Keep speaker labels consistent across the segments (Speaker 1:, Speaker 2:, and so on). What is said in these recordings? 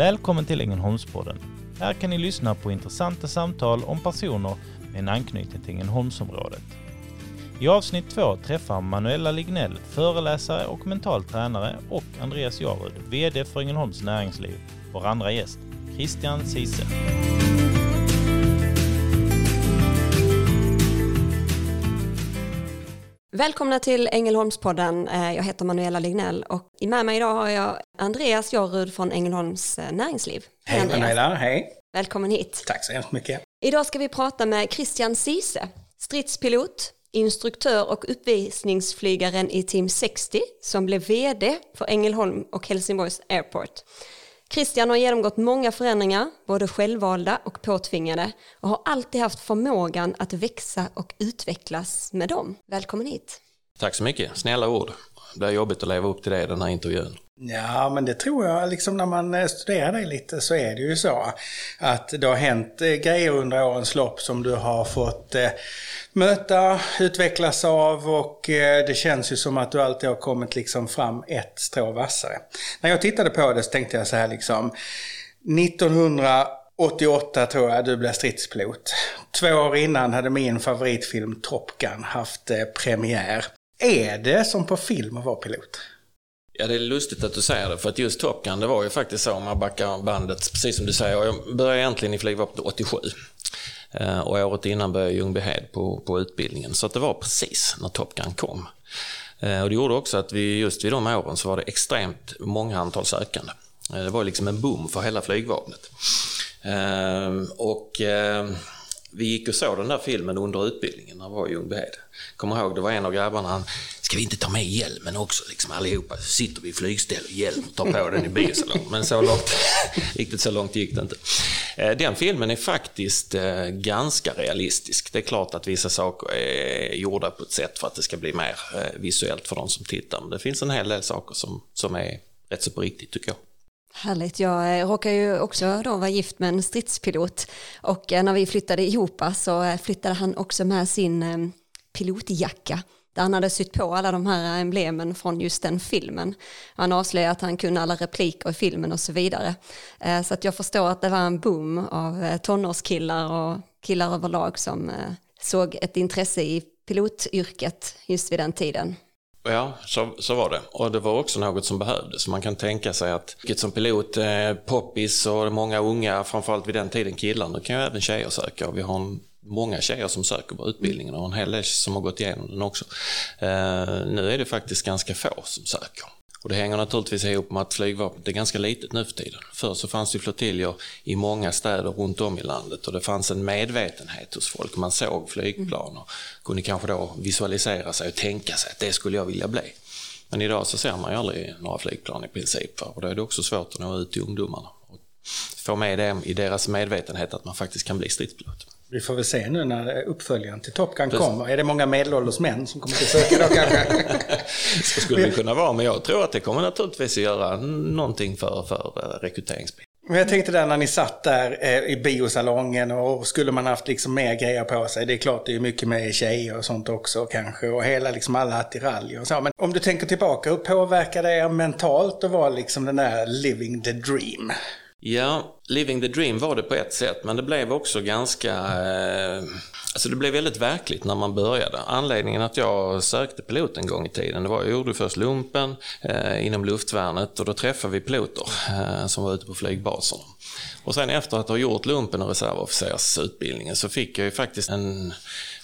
Speaker 1: Välkommen till Ängelholmspodden. Här kan ni lyssna på intressanta samtal om personer med en anknytning till Ängelholmsområdet. I avsnitt två träffar Manuela Lignell, föreläsare och mental tränare och Andreas Jarud, VD för Ängelholms Näringsliv, vår andra gäst, Christian Cise.
Speaker 2: Välkomna till Ängelholmspodden. Eh, Jag heter Manuela Lignell och med mig idag har jag Andreas Jarrud från Ängelholms eh, Näringsliv.
Speaker 3: Hej
Speaker 2: Andreas.
Speaker 3: Manuela, hej.
Speaker 2: Välkommen hit.
Speaker 3: Tack så hemskt mycket.
Speaker 2: Idag ska vi prata med Christian Cise, stridspilot, instruktör och uppvisningsflygaren i Team 60 som blev VD för Ängelholm och Helsingborgs Airport. Christian har genomgått många förändringar, både självvalda och påtvingade, och har alltid haft förmågan att växa och utvecklas med dem. Välkommen hit.
Speaker 4: Tack så mycket, snälla ord. Det är jobbigt att leva upp till det i den här intervjun.
Speaker 3: Ja, men det tror jag, liksom när man eh, studerar dig lite så är det ju så att det har hänt eh, grejer under årens lopp som du har fått eh, möta, utvecklas av och det känns ju som att du alltid har kommit liksom fram ett strå vassare. När jag tittade på det så tänkte jag så här liksom 1988 tror jag du blev stridspilot. Två år innan hade min favoritfilm Top Gun haft premiär. Är det som på film att vara pilot?
Speaker 4: Ja, det är lustigt att du säger det, för att just Top Gun, det var ju faktiskt så om man backar bandet, precis som du säger. Jag började egentligen i flygvapnet 87. Eh, och året innan började jag i Ljungbyhed på, på utbildningen, så att det var precis när Top Gun kom. Eh, och det gjorde också att vi just vid de åren så var det extremt många antal sökande. Eh, det var liksom en boom för hela flygvapnet. Och vi gick och såg den där filmen under utbildningen när vi var i Ljungbyhed. Kommer ihåg, det var en av grabbarna, han, ska vi inte ta med hjälmen också liksom allihopa? Så sitter vi i flygställ och hjälm och tar på den i biosalongen. Men så långt, riktigt så långt gick det inte. Eh, den filmen är faktiskt eh, ganska realistisk. Det är klart att vissa saker är gjorda på ett sätt för att det ska bli mer eh, visuellt för de som tittar. Men det finns en hel del saker som, som är rätt så på riktigt tycker jag.
Speaker 2: Härligt, jag eh, råkar ju också då vara gift med en stridspilot och eh, när vi flyttade ihop så eh, flyttade han också med sin pilotjacka där han hade sytt på alla de här emblemen från just den filmen. Han avslöjade att han kunde alla repliker i filmen och så vidare. Så att jag förstår att det var en boom av tonårskillar och killar överlag som såg ett intresse i pilotyrket just vid den tiden.
Speaker 4: Ja, så, så var det. Och det var också något som behövdes. Man kan tänka sig att som pilot, eh, poppis och många unga, framförallt vid den tiden killar, nu kan ju även tjejer söka. Och vi har en, många tjejer som söker på utbildningen och en hel del som har gått igenom den också. Eh, nu är det faktiskt ganska få som söker. Och det hänger naturligtvis ihop med att flygvapnet är ganska litet nu för tiden. Förr så fanns det flottiljer i många städer runt om i landet och det fanns en medvetenhet hos folk. Man såg flygplan och kunde kanske då visualisera sig och tänka sig att det skulle jag vilja bli. Men idag så ser man ju aldrig några flygplan i princip och då är det också svårt att nå ut till ungdomarna. Och få med dem i deras medvetenhet att man faktiskt kan bli stridspilot.
Speaker 3: Vi får väl se nu när uppföljaren till Top Gun kommer. Är det många medelålders män som kommer att söka då kanske?
Speaker 4: Så skulle det kunna vara, men jag tror att det kommer naturligtvis att göra någonting för, för eh, rekryteringsbil.
Speaker 3: Men jag tänkte där när ni satt där eh, i biosalongen och skulle man haft liksom mer grejer på sig. Det är klart det är mycket med tjejer och sånt också kanske och hela liksom alla attiraljer och så. Men om du tänker tillbaka, hur påverkar det er mentalt att vara liksom den där living the dream?
Speaker 4: Ja, Living the Dream var det på ett sätt, men det blev också ganska... Eh, alltså det blev väldigt verkligt när man började. Anledningen att jag sökte pilot en gång i tiden, det var jag gjorde först lumpen eh, inom luftvärnet och då träffade vi piloter eh, som var ute på flygbaserna. Och sen efter att ha gjort lumpen och reservofficersutbildningen så fick jag ju faktiskt en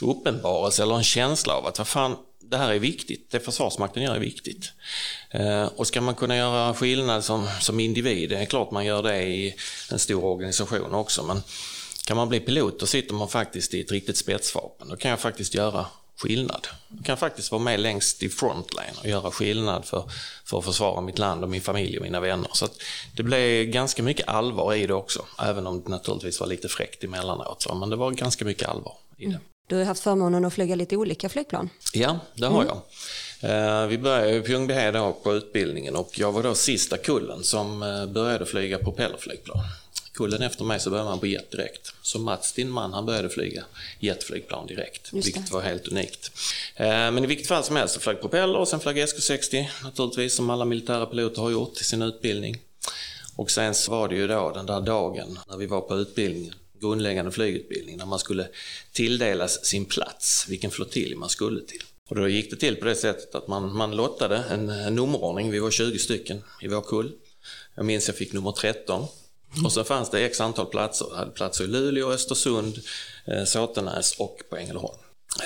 Speaker 4: uppenbarelse eller en känsla av att vad fan, det här är viktigt, det Försvarsmakten gör är viktigt. Eh, och ska man kunna göra skillnad som, som individ, det är klart man gör det i en stor organisation också, men kan man bli pilot då sitter man faktiskt i ett riktigt spetsvapen. Då kan jag faktiskt göra skillnad. Jag kan faktiskt vara med längst i frontline och göra skillnad för, för att försvara mitt land och min familj och mina vänner. Så att det blev ganska mycket allvar i det också, även om det naturligtvis var lite fräckt emellanåt. Så, men det var ganska mycket allvar i det.
Speaker 2: Du har haft förmånen att flyga lite olika flygplan.
Speaker 4: Ja, det har jag. Eh, Vi började i Ljungbyhed på utbildningen och jag var då sista kullen som eh, började flyga propellerflygplan. Kullen efter mig så började man på jet direkt. Så Mats, din man, han började flyga jetflygplan direkt, vilket var helt unikt. Eh, Men i vilket fall som helst så flög propeller och sen flög SK60 naturligtvis, som alla militära piloter har gjort i sin utbildning. Och sen så var det ju då den där dagen när vi var på utbildningen, grundläggande flygutbildning, när man skulle tilldelas sin plats, vilken flottilj man skulle till. Och då gick det till på det sättet att man, man lottade en, en nummerordning, vi var 20 stycken i vår kull. Jag minns jag fick nummer 13. Och så fanns det x antal platser. Jag hade platser i Luleå, Östersund, eh, Såtenäs och på Ängelholm.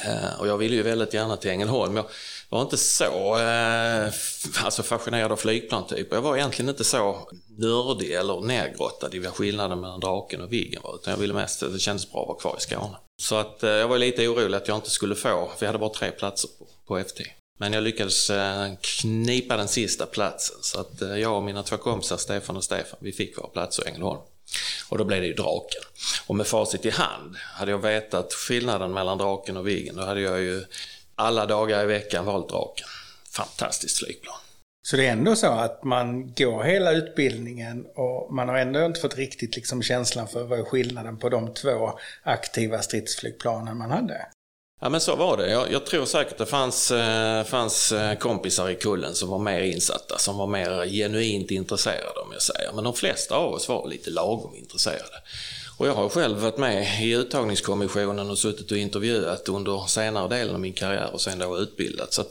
Speaker 4: Eh, och jag ville ju väldigt gärna till Ängelholm. Jag var inte så eh, alltså fascinerad av flygplantyper. Jag var egentligen inte så nördig eller nedgrottad i vad skillnaden mellan Draken och Viggen var. Utan jag ville mest, det kändes bra att vara kvar i Skåne. Så att eh, jag var lite orolig att jag inte skulle få, för jag hade bara tre platser på, på FT. Men jag lyckades eh, knipa den sista platsen så att eh, jag och mina två kompisar Stefan och Stefan, vi fick våra platser i Ängelholm. Och då blev det ju Draken. Och med facit i hand, hade jag vetat skillnaden mellan Draken och Viggen, då hade jag ju alla dagar i veckan valt Draken. Fantastiskt flygplan.
Speaker 3: Så det är ändå så att man går hela utbildningen och man har ändå inte fått riktigt liksom känslan för vad är skillnaden på de två aktiva stridsflygplanen man hade?
Speaker 4: Ja men så var det. Jag, jag tror säkert det fanns, eh, fanns eh, kompisar i kullen som var mer insatta, som var mer genuint intresserade om jag säger. Men de flesta av oss var lite lagom intresserade. Och jag har själv varit med i uttagningskommissionen och suttit och intervjuat under senare delen av min karriär och sen då utbildat. Så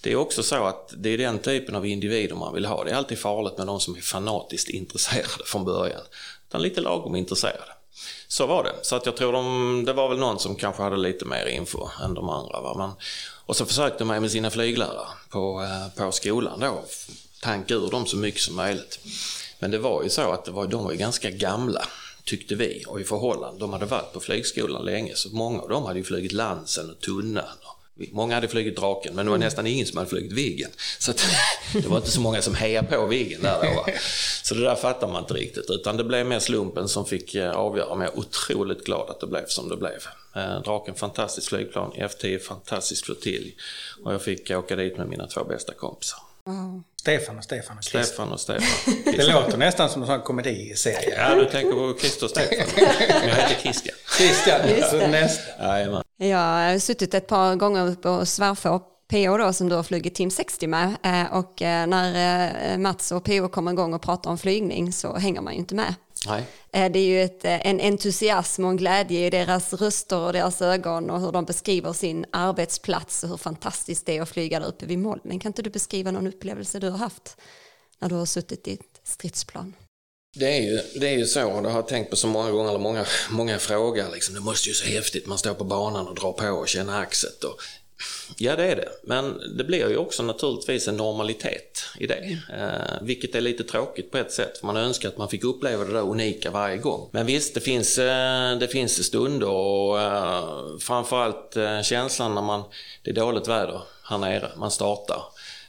Speaker 4: det är också så att det är den typen av individer man vill ha. Det är alltid farligt med de som är fanatiskt intresserade från början. Utan lite lagom intresserade. Så var det. Så att jag tror de, det var väl någon som kanske hade lite mer info än de andra. Va? Men, och så försökte man med sina flyglärare på, eh, på skolan då tanka ur dem så mycket som möjligt. Men det var ju så att det var, de var ju ganska gamla tyckte vi och i förhållande. De hade varit på flygskolan länge så många av dem hade ju flugit Lansen och Tunnan. Och många hade flugit Draken men det var mm. nästan ingen som hade flugit Viggen. Så att, det var inte så många som hejade på Viggen där då. Va? Så det där fattar man inte riktigt utan det blev mer slumpen som fick eh, avgöra. Men jag är otroligt glad att det blev som det blev. Eh, Draken fantastiskt flygplan, F10 fantastisk flottilj och jag fick åka dit med mina två bästa kompisar.
Speaker 3: Wow. Stefan och Stefan och
Speaker 4: Christer. Stefan och Stefan.
Speaker 3: det låter nästan som en sån komediserie.
Speaker 4: Ja, du tänker på Christer och Stefan. jag heter Christian.
Speaker 3: Christian, alltså nästa.
Speaker 2: Jajamän. Jag har suttit ett par gånger på svärfår PO då som du har flugit Team 60 med eh, och eh, när eh, Mats och PO kommer igång och pratar om flygning så hänger man ju inte med.
Speaker 4: Nej.
Speaker 2: Det är ju ett, en entusiasm och en glädje i deras röster och deras ögon och hur de beskriver sin arbetsplats och hur fantastiskt det är att flyga där uppe vid molnen. Kan inte du beskriva någon upplevelse du har haft när du har suttit i ett stridsplan?
Speaker 4: Det är, ju, det är ju så, och det har jag tänkt på så många gånger, eller många, många frågar, liksom, det måste ju så häftigt, man står på banan och drar på och känner axet. Och, ja, det är det. Men det blir ju också naturligtvis en normalitet i det. Eh, vilket är lite tråkigt på ett sätt, för man önskar att man fick uppleva det där unika varje gång. Men visst, det finns, eh, det finns stunder och eh, framförallt eh, känslan när man, det är dåligt väder här nere, man startar.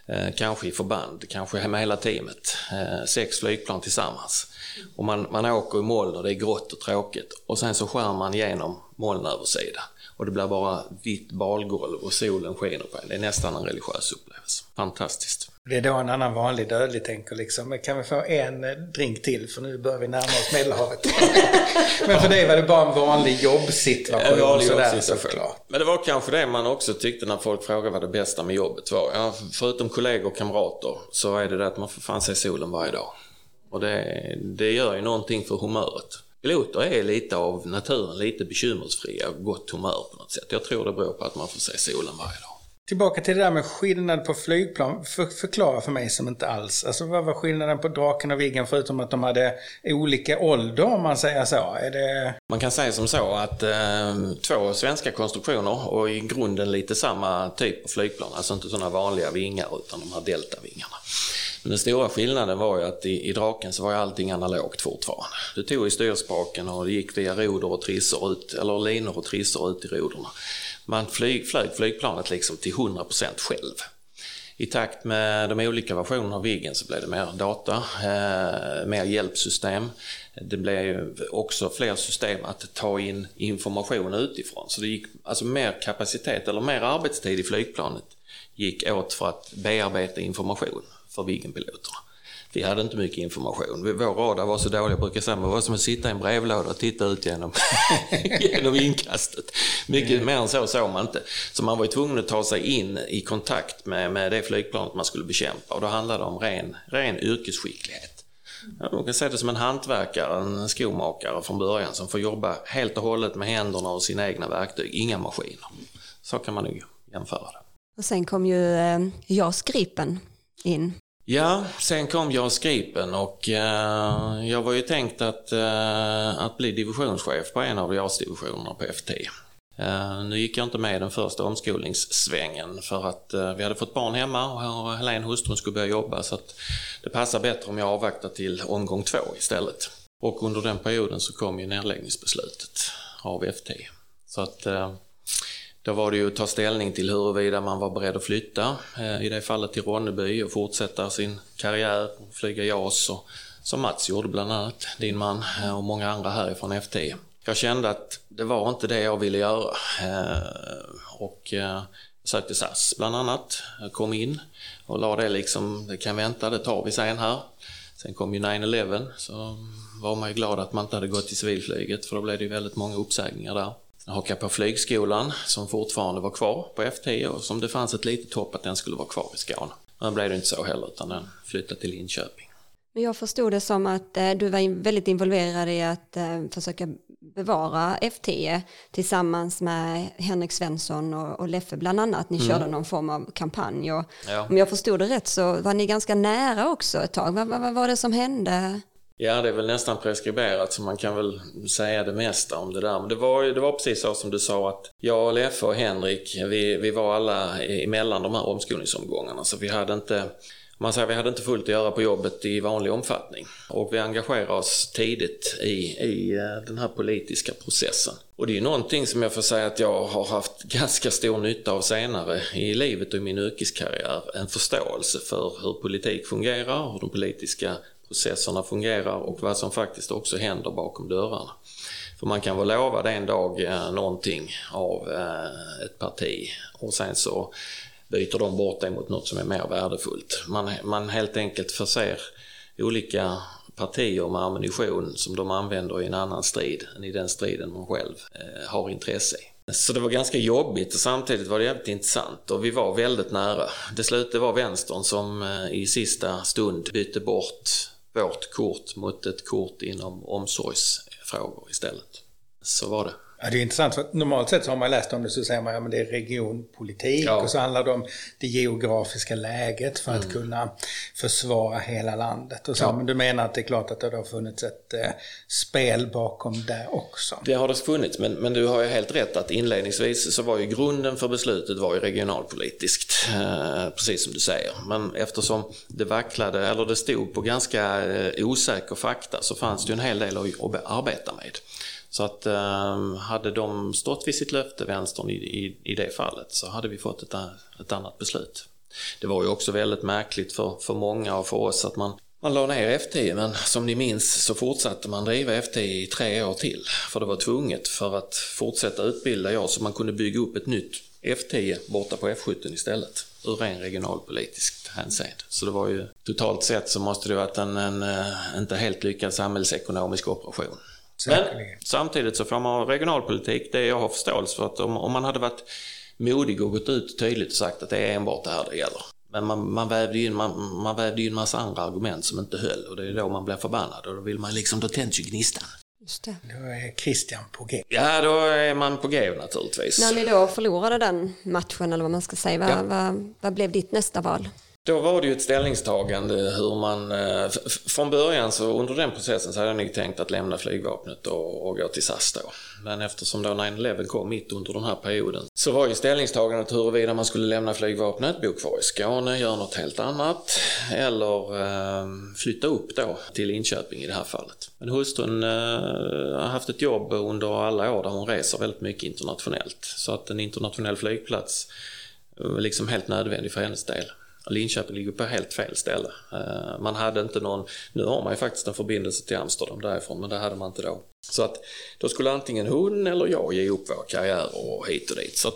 Speaker 4: Eh, kanske i förband, kanske med hela teamet. Eh, sex flygplan tillsammans. Och man, man åker i moln och det är grått och tråkigt. Och sen så skär man igenom molnöversidan. Och det blir bara vitt balgolv och solen skiner på en. Det är nästan en religiös upplevelse. Fantastiskt.
Speaker 3: Det är då en annan vanlig dödlig tänker liksom, kan vi få en drink till för nu börjar vi närma oss Medelhavet. Men för dig var det bara en vanlig jobbsituation. En vanlig jobbsituation.
Speaker 4: Men det var kanske det man också tyckte när folk frågade vad det bästa med jobbet var. Ja, förutom kollegor och kamrater så är det det att man får fan se solen varje dag. Och det, det gör ju någonting för humöret. Piloter är lite av naturen lite bekymmersfria gott humör på något sätt. Jag tror det beror på att man får se solen varje dag.
Speaker 3: Tillbaka till det där med skillnad på flygplan. För, förklara för mig som inte alls. Alltså vad var skillnaden på Draken och Viggen förutom att de hade olika ålder om man säger så? Är det...
Speaker 4: Man kan säga som så att eh, två svenska konstruktioner och i grunden lite samma typ av flygplan. Alltså inte sådana vanliga vingar utan de här deltavingarna. Men den stora skillnaden var ju att i, i Draken så var ju allting analogt fortfarande. Du tog i styrspaken och det gick via roder och trissor ut, eller linor och trissor ut i roderna. Man flyg, flög flygplanet liksom till 100% själv. I takt med de olika versionerna av Viggen så blev det mer data, eh, mer hjälpsystem. Det blev också fler system att ta in information utifrån. Så det gick alltså mer kapacitet eller mer arbetstid i flygplanet gick åt för att bearbeta information för Viggenpiloterna. Vi hade inte mycket information. Vår radar var så dålig, jag brukar säga, det var som att sitta i en brevlåda och titta ut genom, genom inkastet. Mycket mer än så såg man inte. Så man var ju tvungen att ta sig in i kontakt med, med det flygplanet man skulle bekämpa och då handlade det om ren, ren yrkesskicklighet. man kan se det som en hantverkare, en skomakare från början som får jobba helt och hållet med händerna och sina egna verktyg, inga maskiner. Så kan man nog jämföra det.
Speaker 2: Och sen kom ju eh, JAS Gripen in.
Speaker 4: Ja, sen kom JAS Gripen och eh, jag var ju tänkt att, eh, att bli divisionschef på en av JAS-divisionerna på FT. Eh, nu gick jag inte med i den första omskolningssvängen för att eh, vi hade fått barn hemma och Helene, hustrun, skulle börja jobba så att det passar bättre om jag avvaktar till omgång två istället. Och under den perioden så kom ju nedläggningsbeslutet av FT. Så att eh, då var det ju att ta ställning till huruvida man var beredd att flytta, eh, i det fallet till Ronneby och fortsätta sin karriär, flyga JAS och, som Mats gjorde bland annat, din man eh, och många andra härifrån FT. Jag kände att det var inte det jag ville göra. Eh, och sökte SAS bland annat, jag kom in och la det liksom, det kan vänta, det tar vi sen här. Sen kom ju 9-11 så var man ju glad att man inte hade gått till civilflyget för då blev det ju väldigt många uppsägningar där. Jag på flygskolan som fortfarande var kvar på F10 och som det fanns ett litet hopp att den skulle vara kvar i Skåne. Men blev det inte så heller utan den flyttade till Linköping.
Speaker 2: Jag förstod det som att eh, du var väldigt involverad i att försöka bevara F10 tillsammans med Henrik Svensson och, och Leffe bland annat. Ni mm. körde någon form av kampanj och ja. om jag förstod det rätt så var ni ganska nära också ett tag. Vad, vad, vad var det som hände?
Speaker 4: Ja, det är väl nästan preskriberat så man kan väl säga det mesta om det där. Men det var, det var precis så som du sa att jag, Leffe och Henrik, vi, vi var alla emellan de här omskolningsomgångarna så vi hade inte man säger vi hade inte fullt att göra på jobbet i vanlig omfattning. Och vi engagerade oss tidigt i, i eh, den här politiska processen. Och det är ju någonting som jag får säga att jag har haft ganska stor nytta av senare i livet och i min yrkeskarriär. En förståelse för hur politik fungerar, hur de politiska processerna fungerar och vad som faktiskt också händer bakom dörrarna. För man kan vara lovad en dag eh, någonting av eh, ett parti och sen så byter de bort det mot något som är mer värdefullt. Man, man helt enkelt förser olika partier med ammunition som de använder i en annan strid än i den striden man själv eh, har intresse i. Så det var ganska jobbigt och samtidigt var det jävligt intressant och vi var väldigt nära. Det slutade var vänstern som eh, i sista stund bytte bort vårt kort mot ett kort inom omsorgsfrågor istället. Så var det.
Speaker 3: Ja, det är intressant för normalt sett så har man läst om det så säger man att ja, det är regionpolitik ja. och så handlar det om det geografiska läget för att mm. kunna försvara hela landet. Och så. Ja. Men du menar att det är klart att det har funnits ett eh, spel bakom det också?
Speaker 4: Det har det funnits, men, men du har ju helt rätt att inledningsvis så var ju grunden för beslutet var ju regionalpolitiskt, eh, precis som du säger. Men eftersom det vacklade, eller det stod på ganska eh, osäker fakta så fanns det ju en hel del att, att arbeta med. Så att ehm, hade de stått vid sitt löfte, vänstern, i, i, i det fallet så hade vi fått ett, ett annat beslut. Det var ju också väldigt märkligt för, för många och för oss att man man la ner F10 men som ni minns så fortsatte man driva F10 i tre år till. För det var tvunget för att fortsätta utbilda jag så man kunde bygga upp ett nytt F10 borta på F17 istället. Ur ren regionalpolitiskt hänseende. Så det var ju totalt sett så måste det varit en, en, en inte helt lyckad samhällsekonomisk operation. Men samtidigt så får man regionalpolitik, det jag har förståelse för att om, om man hade varit modig och gått ut tydligt och sagt att det är enbart det här det gäller. Men man, man, vävde in, man, man vävde in massa andra argument som inte höll och det är då man blir förbannad och då vill man liksom, då tänds ju gnistan.
Speaker 2: Just det.
Speaker 3: Då är Christian på G.
Speaker 4: Ja, då är man på G naturligtvis.
Speaker 2: När ni då förlorade den matchen, eller vad man ska säga, vad, ja. vad, vad blev ditt nästa val?
Speaker 4: Då var det ju ett ställningstagande hur man... Eh, från början så under den processen så hade jag nog tänkt att lämna flygvapnet och, och gå till SAS då. Men eftersom då 9-11 kom mitt under den här perioden så var ju ställningstagandet huruvida man skulle lämna flygvapnet, bo kvar i Skåne, göra något helt annat eller eh, flytta upp då till Linköping i det här fallet. Men hustrun eh, har haft ett jobb under alla år där hon reser väldigt mycket internationellt. Så att en internationell flygplats var liksom helt nödvändig för hennes del. Linköping ligger på helt fel ställe. Eh, man hade inte någon, nu har man ju faktiskt en förbindelse till Amsterdam därifrån, men det hade man inte då. Så att då skulle antingen hon eller jag ge upp vår karriär och hit och dit. Så att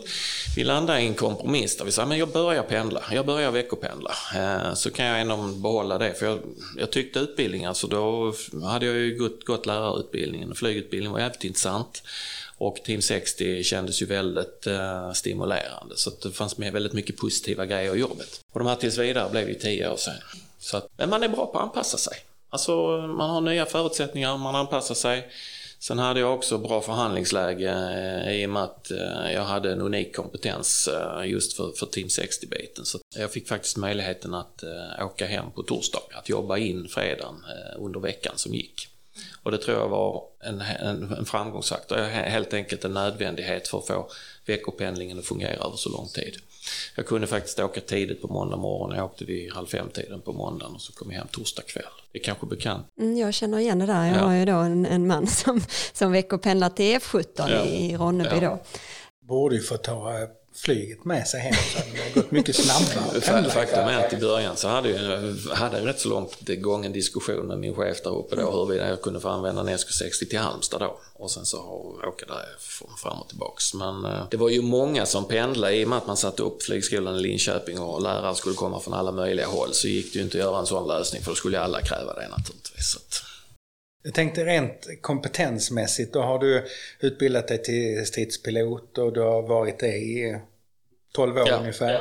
Speaker 4: vi landade i en kompromiss där vi sa, men jag börjar pendla, jag börjar veckopendla. Eh, så kan jag ändå behålla det, för jag, jag tyckte utbildning, alltså då hade jag ju gått, gått lärarutbildningen och flygutbildningen var jävligt intressant. Och Team 60 kändes ju väldigt eh, stimulerande så det fanns med väldigt mycket positiva grejer i jobbet. Och de här tills vidare blev ju tio år sedan. Så att, men man är bra på att anpassa sig. Alltså man har nya förutsättningar, man anpassar sig. Sen hade jag också bra förhandlingsläge eh, i och med att eh, jag hade en unik kompetens eh, just för, för Team 60-biten. Så jag fick faktiskt möjligheten att eh, åka hem på torsdag, att jobba in fredagen eh, under veckan som gick. Och det tror jag var en, en, en framgångsfaktor, helt enkelt en nödvändighet för att få veckopendlingen att fungera över så lång tid. Jag kunde faktiskt åka tidigt på måndag morgon. Jag åkte vid halv fem-tiden på måndagen och så kom jag hem torsdag kväll. Det är kanske bekant.
Speaker 2: Mm, jag känner igen det där. Jag ja. har ju då en, en man som, som veckopendlar till F17 ja. i Ronneby ja. då.
Speaker 3: Borde ju få ta eh, flyget med sig hem så hade det gått mycket snabbare.
Speaker 4: Faktum är att i början så hade jag hade rätt så långt gången diskussion med min chef där uppe då huruvida jag kunde få använda en SK60 till Halmstad då. Och sen så åka där fram och tillbaks. Men eh, det var ju många som pendlade i och med att man satte upp flygskolan i Linköping och lärare skulle komma från alla möjliga håll så gick det ju inte att göra en sån lösning för då skulle alla kräva det naturligtvis.
Speaker 3: Jag tänkte rent kompetensmässigt, då har du utbildat dig till stridspilot och du har varit det i 12 år ja, ungefär.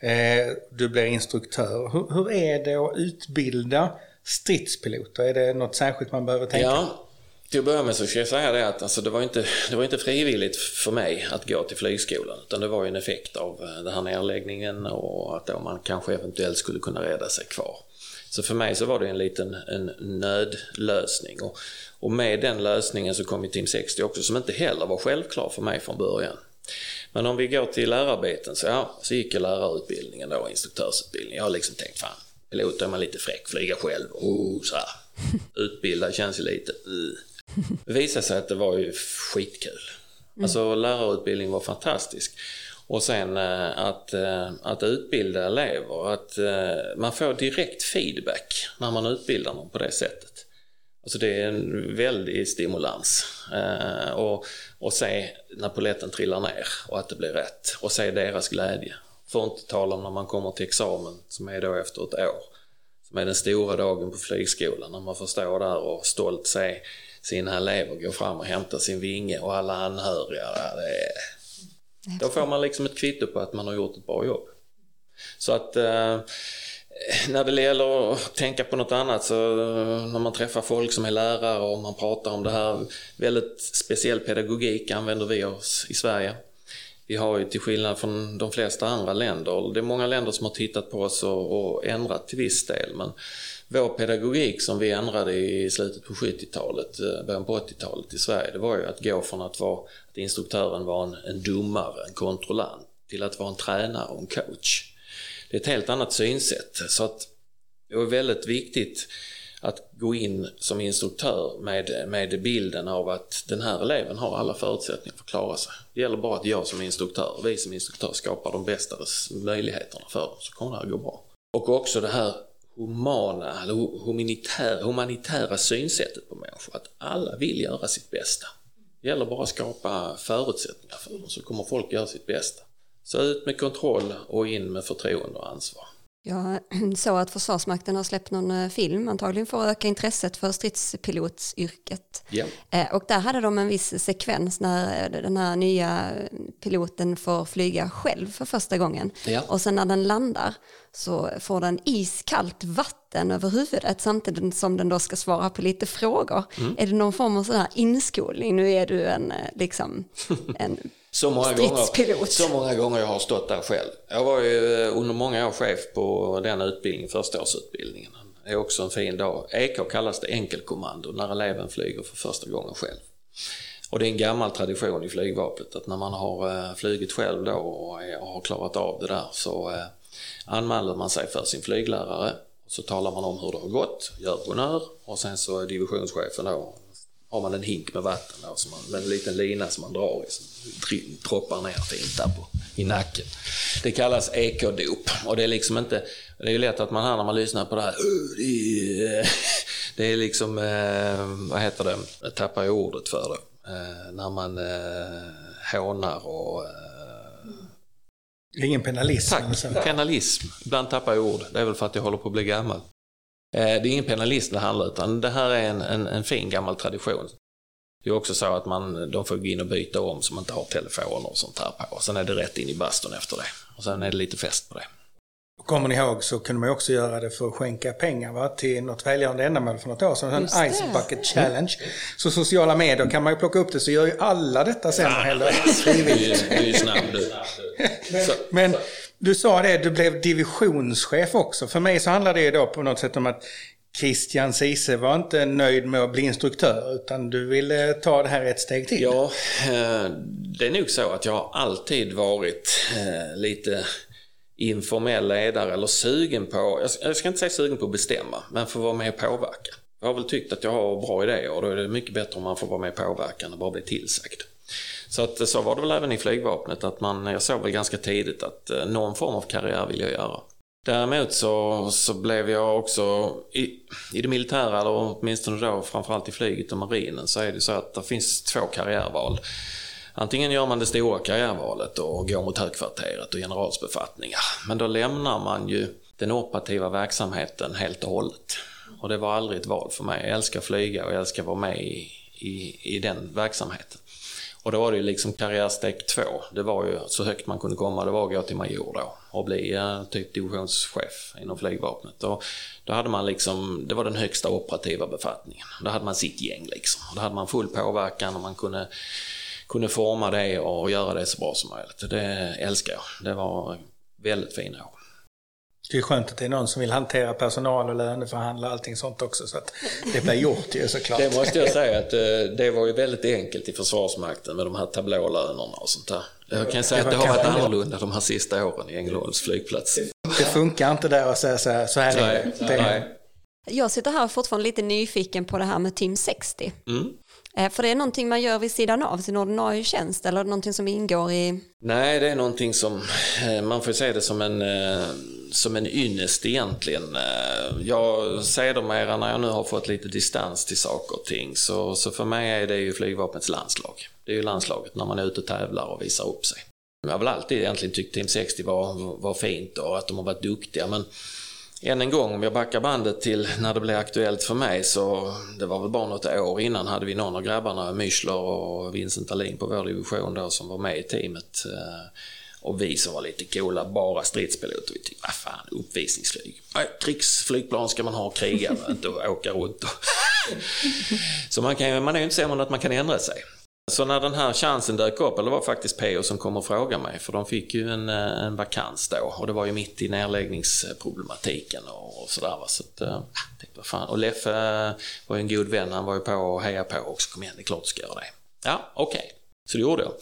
Speaker 3: Eh, du blir instruktör. Hur, hur, är det att utbilda stridspiloter? Är det något särskilt man behöver tänka
Speaker 4: Ja, till att börja med så ska jag säga det att alltså, det, var inte, det var inte frivilligt för mig att gå till flygskolan utan det var ju en effekt av eh, den här nedläggningen och att man kanske eventuellt skulle kunna rädda sig kvar. Så för mig så var det en liten en nödlösning. Och, och med den lösningen så kom ju Team 60 också som inte heller var självklar för mig från början. Men om vi går till lärarbiten så, ja, så gick jag lärarutbildningen då, instruktörsutbildningen. Jag har liksom tänkt, fan, pilot är man lite fräck, flyga själv, oh, så här. Utbilda känns ju lite, uh. Det visade sig att det var ju skitkul. Alltså lärarutbildningen var fantastisk. Och sen eh, att, eh, att utbilda elever, att eh, man får direkt feedback när man utbildar dem på det sättet. Alltså det är en väldig stimulans. Och, och se när poletten trillar ner och att det blir rätt. Och se deras glädje. För att inte tala om när man kommer till examen som är då efter ett år. Som är den stora dagen på flygskolan när man får stå där och stolt se sina elever gå fram och hämta sin vinge och alla anhöriga. Det är, då får man liksom ett kvitto på att man har gjort ett bra jobb. Så att eh, när det gäller att tänka på något annat så eh, när man träffar folk som är lärare och man pratar om det här, väldigt speciell pedagogik använder vi oss i Sverige. Vi har ju till skillnad från de flesta andra länder, det är många länder som har tittat på oss och, och ändrat till viss del men vår pedagogik som vi ändrade i slutet på 70-talet, eh, början på 80-talet i Sverige, det var ju att gå från att vara att instruktören var en, en domare, en kontrollant, till att vara en tränare och en coach. Det är ett helt annat synsätt. Så att det var väldigt viktigt att gå in som instruktör med, med bilden av att den här eleven har alla förutsättningar för att klara sig. Det gäller bara att jag som instruktör, vi som instruktör skapar de bästa möjligheterna för dem, så kommer det här gå bra. Och också det här humana, eller humanitär, humanitära synsättet på människor. Att alla vill göra sitt bästa. Det gäller bara att skapa förutsättningar för dem så kommer folk göra sitt bästa. Så ut med kontroll och in med förtroende och ansvar.
Speaker 2: Jag såg att Försvarsmakten har släppt någon eh, film, antagligen för att öka intresset för stridspilotsyrket. Yeah. Och där hade de en viss sekvens när eh, den här nya piloten får flyga själv för första gången. Yeah. Och sen när den landar så får den iskallt vatten över huvudet samtidigt som den då ska svara på lite frågor. Mm. Är det någon form av sån här inskolning? Nu är du en, eh, liksom, en
Speaker 4: så många, gånger, så många gånger jag har stått där själv. Jag var ju eh, under många år chef på den utbildningen, förstaårsutbildningen. Det är också en fin dag. EK kallas det enkelkommando när eleven flyger för första gången själv. Och det är en gammal tradition i flygvapnet att när man har eh, flugit själv då och har klarat av det där så eh, anmäler man sig för sin flyglärare. Så talar man om hur det har gått, gör honnör och sen så är divisionschefen då har man en hink med vatten då, som man, med en liten lina som man drar i, som droppar ner fint där på, i nacken. Det kallas ekodop och det är liksom inte, det är ju lätt att man hör när man lyssnar på det här, det är liksom, eh, vad heter det, jag tappar ju ordet för det, eh, när man eh, hånar och
Speaker 3: Ingen penalism?
Speaker 4: Tack, penalism. Ibland tappar jag ord. Det är väl för att jag håller på att bli gammal. Eh, det är ingen penalism det handlar utan det här är en, en, en, fin gammal tradition. Det är också så att man, de får gå in och byta om så man inte har telefoner och sånt här på. Sen är det rätt in i bastun efter det. Och sen är det lite fest på det.
Speaker 3: Kommer ni ihåg så kunde man också göra det för att skänka pengar va? till något välgörande ändamål för något år sedan. En Ice Bucket Challenge. Så sociala medier kan man ju plocka upp det så gör ju alla detta sen. Ja,
Speaker 4: du är ju snabb du.
Speaker 3: Men du sa det, du blev divisionschef också. För mig så handlar det då på något sätt om att Christian Cise var inte nöjd med att bli instruktör utan du ville ta det här ett steg till.
Speaker 4: Ja, eh, det är nog så att jag har alltid varit eh, lite informell ledare eller sugen på, jag ska inte säga sugen på att bestämma, men få vara med och påverka. Jag har väl tyckt att jag har bra idéer och då är det mycket bättre om man får vara med och påverka än att bara bli tillsagd. Så att så var det väl även i flygvapnet att man, jag såg väl ganska tidigt att eh, någon form av karriär vill jag göra. Däremot så, så blev jag också i, i det militära, eller åtminstone då framförallt i flyget och marinen, så är det så att det finns två karriärval. Antingen gör man det stora karriärvalet och går mot högkvarteret och generalsbefattningar. Men då lämnar man ju den operativa verksamheten helt och hållet. Och det var aldrig ett val för mig. Jag älskar flyga och jag älskar vara med i, i, i den verksamheten. Och då var det ju liksom karriärsteg två. Det var ju så högt man kunde komma, det var att gå till major då och bli eh, typ divisionschef inom flygvapnet. Och då hade man liksom, det var den högsta operativa befattningen. Då hade man sitt gäng liksom. Då hade man full påverkan och man kunde, kunde forma det och göra det så bra som möjligt. Det älskar jag. Det var väldigt fina år.
Speaker 3: Det är skönt att det är någon som vill hantera personal och löneförhandla och allting sånt också så att det blir gjort ju såklart.
Speaker 4: Det måste jag säga att eh, det var ju väldigt enkelt i Försvarsmakten med de här tablålönerna och sånt där. Jag kan säga att det har varit annorlunda de här sista åren i Ängelholms flygplats.
Speaker 3: Det funkar inte där att säga så här, så här
Speaker 4: nej, det. Nej.
Speaker 2: Jag sitter här fortfarande lite nyfiken på det här med Team 60.
Speaker 4: Mm.
Speaker 2: Eh, för det är någonting man gör vid sidan av sin ordinarie tjänst eller någonting som ingår i?
Speaker 4: Nej, det är någonting som, eh, man får se det som en, eh, som en ynnest egentligen. Jag sedermera när jag nu har fått lite distans till saker och ting så, så för mig är det ju flygvapnets landslag. Det är ju landslaget när man är ute och tävlar och visar upp sig. Jag har väl alltid egentligen tyckt Team 60 var, var fint och att de har varit duktiga men än en gång, om jag backar bandet till när det blev aktuellt för mig så det var väl bara något år innan hade vi någon av grabbarna, Müchler och Vincent Alin på vår division då som var med i teamet. Eh, och vi som var lite coola, bara stridspiloter, vi tyckte, vad fan, uppvisningsflyg. Krigsflygplan ska man ha, och kriga, inte åka runt. så man, kan, man är ju inte sämre än att man kan ändra sig. Så när den här chansen dök upp, eller det var faktiskt PO som kom och frågade mig, för de fick ju en, eh, en vakans då och det var ju mitt i nedläggningsproblematiken och, sådär. Så att, äh, tänkte, vad fan. Och Leffe var ju en god vän, han var ju på och hejade på också, kom igen, det är klart du ska göra det. Ja, okej. Okay. Så det gjorde jag.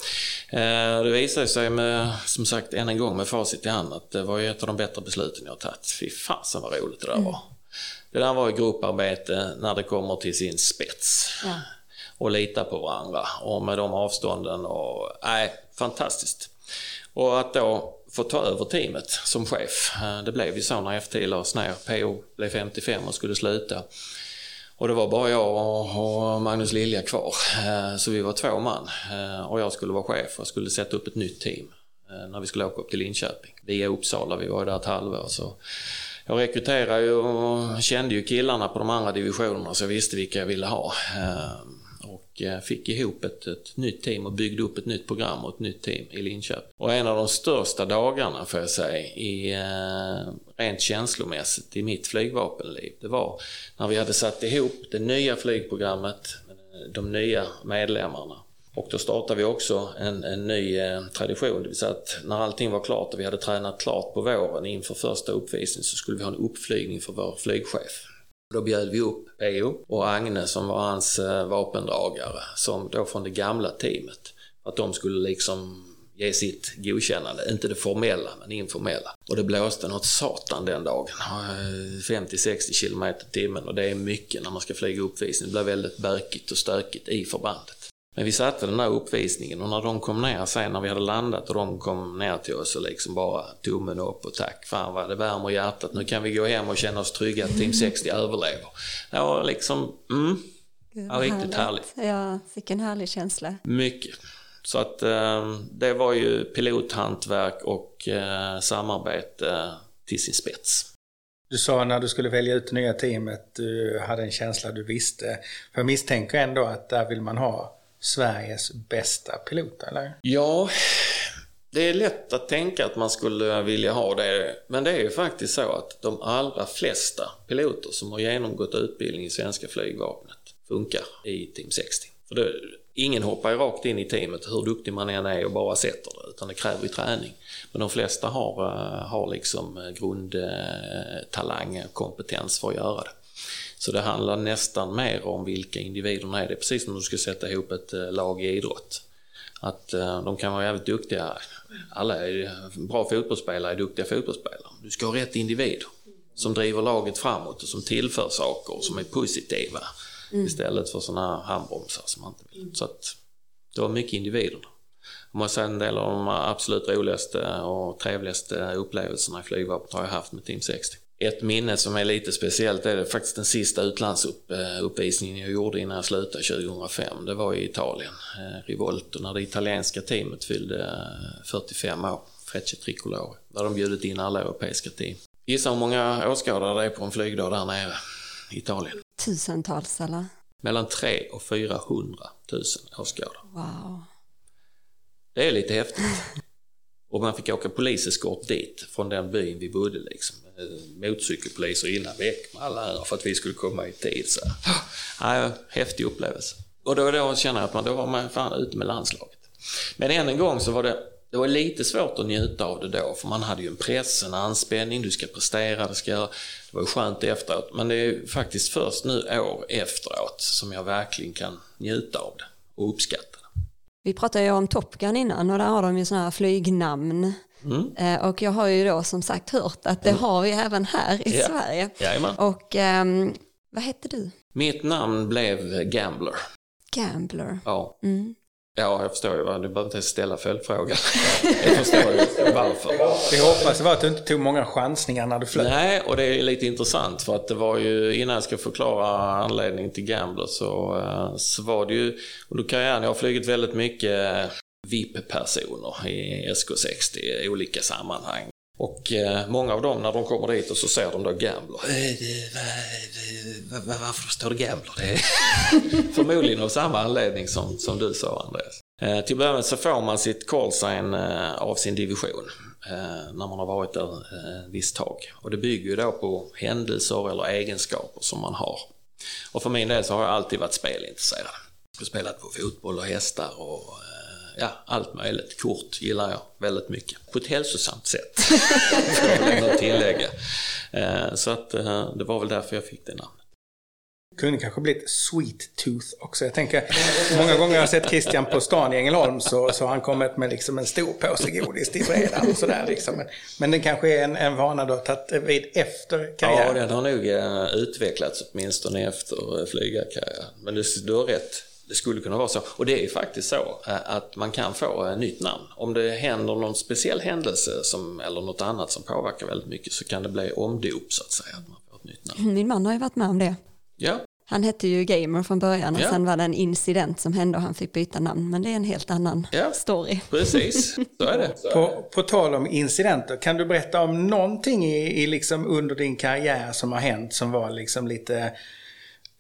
Speaker 4: Eh, det visade sig med, som sagt, än en gång med facit i hand att det var ju ett av de bättre besluten jag tagit. Fy fasen vad roligt det där var. Det där var ju grupparbete när det kommer till sin spets. Ja och lita på varandra och med de avstånden och nej, fantastiskt. Och att då få ta över teamet som chef, eh, det blev ju så när F10 lades ner. PO blev 55 och skulle sluta. Och det var bara jag och Magnus Lilja kvar. Eh, så vi var två man eh, och jag skulle vara chef och skulle sätta upp ett nytt team när vi skulle åka upp till Linköping. Via Uppsala, vi var ju där ett halvår. Så jag rekryterade ju och kände ju killarna på de andra divisionerna så jag visste vilka jag ville ha och eh, fick ihop ett, ett nytt team och byggde upp ett nytt program och ett nytt team i Linköping. Och en av de största dagarna får jag säga, i, eh, rent känslomässigt i mitt flygvapenliv, det var när vi hade satt ihop det nya flygprogrammet, eh, de nya medlemmarna. Och då startade vi också en, en ny tradition, det vill säga att när allting var klart och vi hade tränat klart på våren inför första uppvisningen så skulle vi ha en uppflygning för vår flygchef. Då bjöd vi upp P.O. och Agne som var hans eh, vapendragare, som då från det gamla teamet. Att de skulle liksom ge sitt godkännande, inte det formella men informella. Och det blåste något satan den dagen. 50-60 eh, km i timmen och det är mycket när man ska flyga uppvisning. Det blir väldigt bökigt och stökigt i förbandet. Men vi satte den där uppvisningen och när de kom ner sen när vi hade landat och de kom ner till oss och liksom bara tummen upp och tack, fan vad det värmer hjärtat. Nu kan vi gå hem och känna oss trygga att Team 60 överlever. Ja, liksom, mm. Ja, riktigt härligt.
Speaker 2: Ja, vilken härlig känsla.
Speaker 4: Mycket. Så att eh, det var ju pilothantverk och eh, samarbete till sin spets.
Speaker 3: Du sa när du skulle välja ut det nya teamet, du hade en känsla du visste. För jag misstänker ändå att där vill man ha Sveriges bästa pilot, eller?
Speaker 4: Ja, Det är lätt att tänka att man skulle vilja ha det, men det är ju faktiskt så att de allra flesta piloter som har genomgått utbildning i svenska flygvapnet funkar i Team 60. För det, ingen hoppar ju rakt in i teamet hur duktig man än är och bara sätter det, utan det kräver ju träning. Men de flesta har, eh, har liksom eh, grundtalang och kompetens för att göra det. Så det handlar nästan mer om vilka individerna är. Det är precis som du ska sätta ihop ett eh, lag i idrott. Att uh, de kan vara jävligt duktiga. Alla är bra fotbollsspelare är duktiga fotbollsspelare. Du ska ha rätt individer som driver laget framåt och som tillför saker och som är positiva. Mm. Istället för sådana här handbromsar som man inte vill. Så att det var mycket individerna. Om man säger en del av de absolut roligaste och trevligaste upplevelserna i flygvapnet har jag haft med Team 60. Ett minne som är lite speciellt är det faktiskt den sista utlandsuppvisningen jag gjorde innan jag slutade 2005. Det var i Italien, eh, Rivolto, när det italienska teamet fyllde 45 år, Frecce Tricolore. Där de bjudit in alla europeiska team. Gissa hur många åskådare det är på en flygdag där nere i Italien?
Speaker 2: Tusentals eller?
Speaker 4: Mellan 3 och 400 000 åskådare.
Speaker 2: Wow.
Speaker 4: Det är lite häftigt. Och man fick åka poliseskort dit från den byn vi bodde liksom. Eh, motorcykelpoliser innan väck med alla här för att vi skulle komma i tid. Så. Ja, häftig upplevelse. Och då, då känner jag att man, då var man fan ute med landslaget. Men än en gång så var det, det var lite svårt att njuta av det då, för man hade ju en press, en anspänning, du ska prestera, det ska Det var ju skönt efteråt, men det är faktiskt först nu år efteråt som jag verkligen kan njuta av det och uppskatta.
Speaker 2: Vi pratade ju om Top Gun innan och där har de ju sådana här flygnamn. Mm. Eh, och jag har ju då som sagt hört att det mm. har vi även här i ja. Sverige.
Speaker 4: Jajamän.
Speaker 2: Och um, vad hette du?
Speaker 4: Mitt namn blev Gambler.
Speaker 2: Gambler?
Speaker 4: Ja. Mm. Ja, jag förstår ju. Du behöver inte ställa följdfrågan. jag förstår ju varför.
Speaker 3: Vi hoppas var att du inte tog många chansningar när du flög.
Speaker 4: Nej, och det är lite intressant för att det var ju, innan jag ska förklara anledningen till Gambler så, eh, så var det ju, under karriären, jag har flugit väldigt mycket VIP-personer i SK60 i olika sammanhang. Och eh, många av dem när de kommer dit och så ser de då Gambler. Varför står det Gambler? Det är förmodligen av samma anledning som, som du sa Andreas. Eh, till början så får man sitt callsign eh, av sin division när man har varit där ett visst tag. Och det bygger ju då på händelser eller egenskaper som man har. Och för min del så har jag alltid varit spelintresserad. Jag har spelat på fotboll och hästar och ja, allt möjligt. Kort gillar jag väldigt mycket. På ett hälsosamt sätt, får jag tillägga. Eh, så att eh, det var väl därför jag fick det namnet.
Speaker 3: Kunde kanske blivit Sweet Tooth också. Jag tänker, många gånger har jag sett Christian på stan i Ängelholm så, så har han kommit med liksom en stor påse godis till fredag och sådär liksom. Men, men det kanske är en, en vana du har tagit vid efter karriären?
Speaker 4: Ja, den har nog eh, utvecklats åtminstone efter flygarkarriären. Men du, du har rätt. Det skulle kunna vara så. Och det är faktiskt så eh, att man kan få ett nytt namn. Om det händer någon speciell händelse som, eller något annat som påverkar väldigt mycket så kan det bli omdop så att säga. Att man får ett nytt namn.
Speaker 2: Min man har ju varit med om det.
Speaker 4: Ja.
Speaker 2: Han hette ju Gamer från början och ja. sen var det en incident som hände och han fick byta namn. Men det är en helt annan ja. story.
Speaker 4: Precis, så är det.
Speaker 3: På, på tal om incidenter, kan du berätta om någonting i, i liksom under din karriär som har hänt som var liksom lite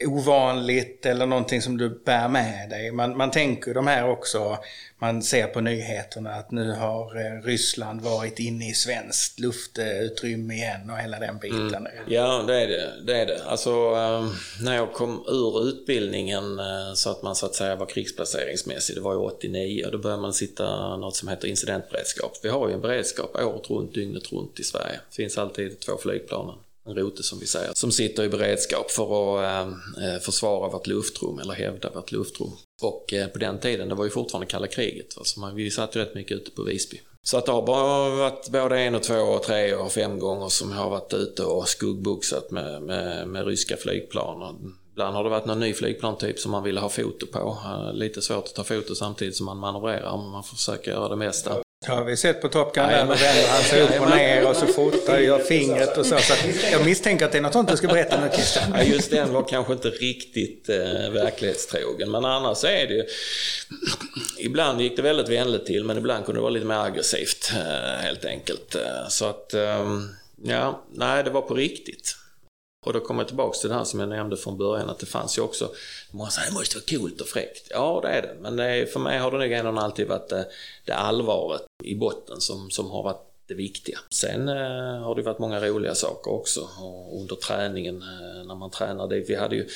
Speaker 3: ovanligt eller någonting som du bär med dig. Man, man tänker de här också, man ser på nyheterna att nu har eh, Ryssland varit inne i svenskt luftutrymme igen och hela den biten. Mm.
Speaker 4: Ja, det är det. det, är det. Alltså, eh, när jag kom ur utbildningen eh, så att man så att säga var krigsplaceringsmässig, det var ju 89, då började man sitta något som heter incidentberedskap. Vi har ju en beredskap året runt, dygnet runt i Sverige. Det finns alltid två flygplan en rote som vi säger, som sitter i beredskap för att eh, eh, försvara vårt luftrum eller hävda vårt luftrum. Och eh, på den tiden, det var ju fortfarande kalla kriget, så man, vi satt ju rätt mycket ute på Visby. Så att det har bara varit både en och två och tre och fem gånger som jag har varit ute och skuggboxat med, med, med ryska flygplan. Ibland har det varit någon ny flygplantyp som man ville ha foto på. Eh, lite svårt att ta foto samtidigt som man manövrerar, men man försöker göra det mesta.
Speaker 3: Ja, vi har sett på Top Gun där, vänder han sig upp och ner och så fotar gör fingret och så. så jag misstänker att det är något sånt du ska berätta nu Christian.
Speaker 4: Ja, just den var kanske inte riktigt eh, verklighetstrogen. Men annars är det ju... Ibland gick det väldigt vänligt till, men ibland kunde det vara lite mer aggressivt eh, helt enkelt. Eh, så att, eh, ja, nej, det var på riktigt. Och då kommer jag tillbaks till det här som jag nämnde från början att det fanns ju också, många säger det måste vara coolt och fräckt. Ja det är det, men det är, för mig har det nog ändå alltid varit det, det allvaret i botten som, som har varit det viktiga. Sen eh, har det varit många roliga saker också och under träningen eh, när man tränade vi hade ju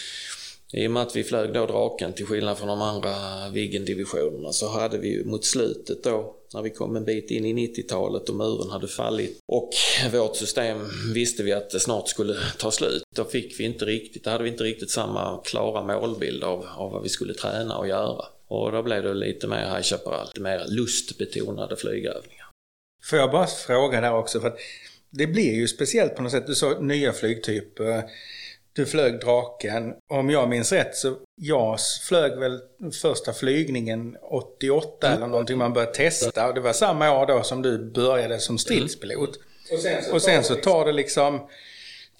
Speaker 4: i och med att vi flög då Draken till skillnad från de andra Viggen-divisionerna så hade vi ju mot slutet då när vi kom en bit in i 90-talet och muren hade fallit och vårt system visste vi att det snart skulle ta slut. Då fick vi inte riktigt, då hade vi inte riktigt samma klara målbild av, av vad vi skulle träna och göra. Och då blev det lite mer High Chaparral, lite mer lustbetonade flygövningar.
Speaker 3: Får jag bara fråga där också, för att det blir ju speciellt på något sätt. Du sa nya flygtyper. Eh, du flög Draken. Om jag minns rätt så JAS flög väl första flygningen 88 mm. eller någonting man började testa. Och det var samma år då som du började som stridspilot. Mm. Och, sen så, och sen så tar det liksom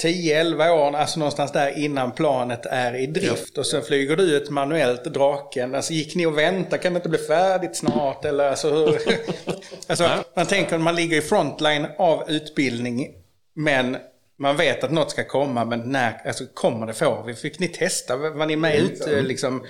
Speaker 3: 10-11 år, alltså någonstans där innan planet är i drift. Ja. Och sen flyger du ett manuellt Draken. Alltså gick ni och väntade? Kan det inte bli färdigt snart? Eller alltså hur? alltså, man tänker att man ligger i frontline av utbildning. Men man vet att något ska komma, men när alltså, kommer det få? Fick ni testa? Var ni med ut liksom?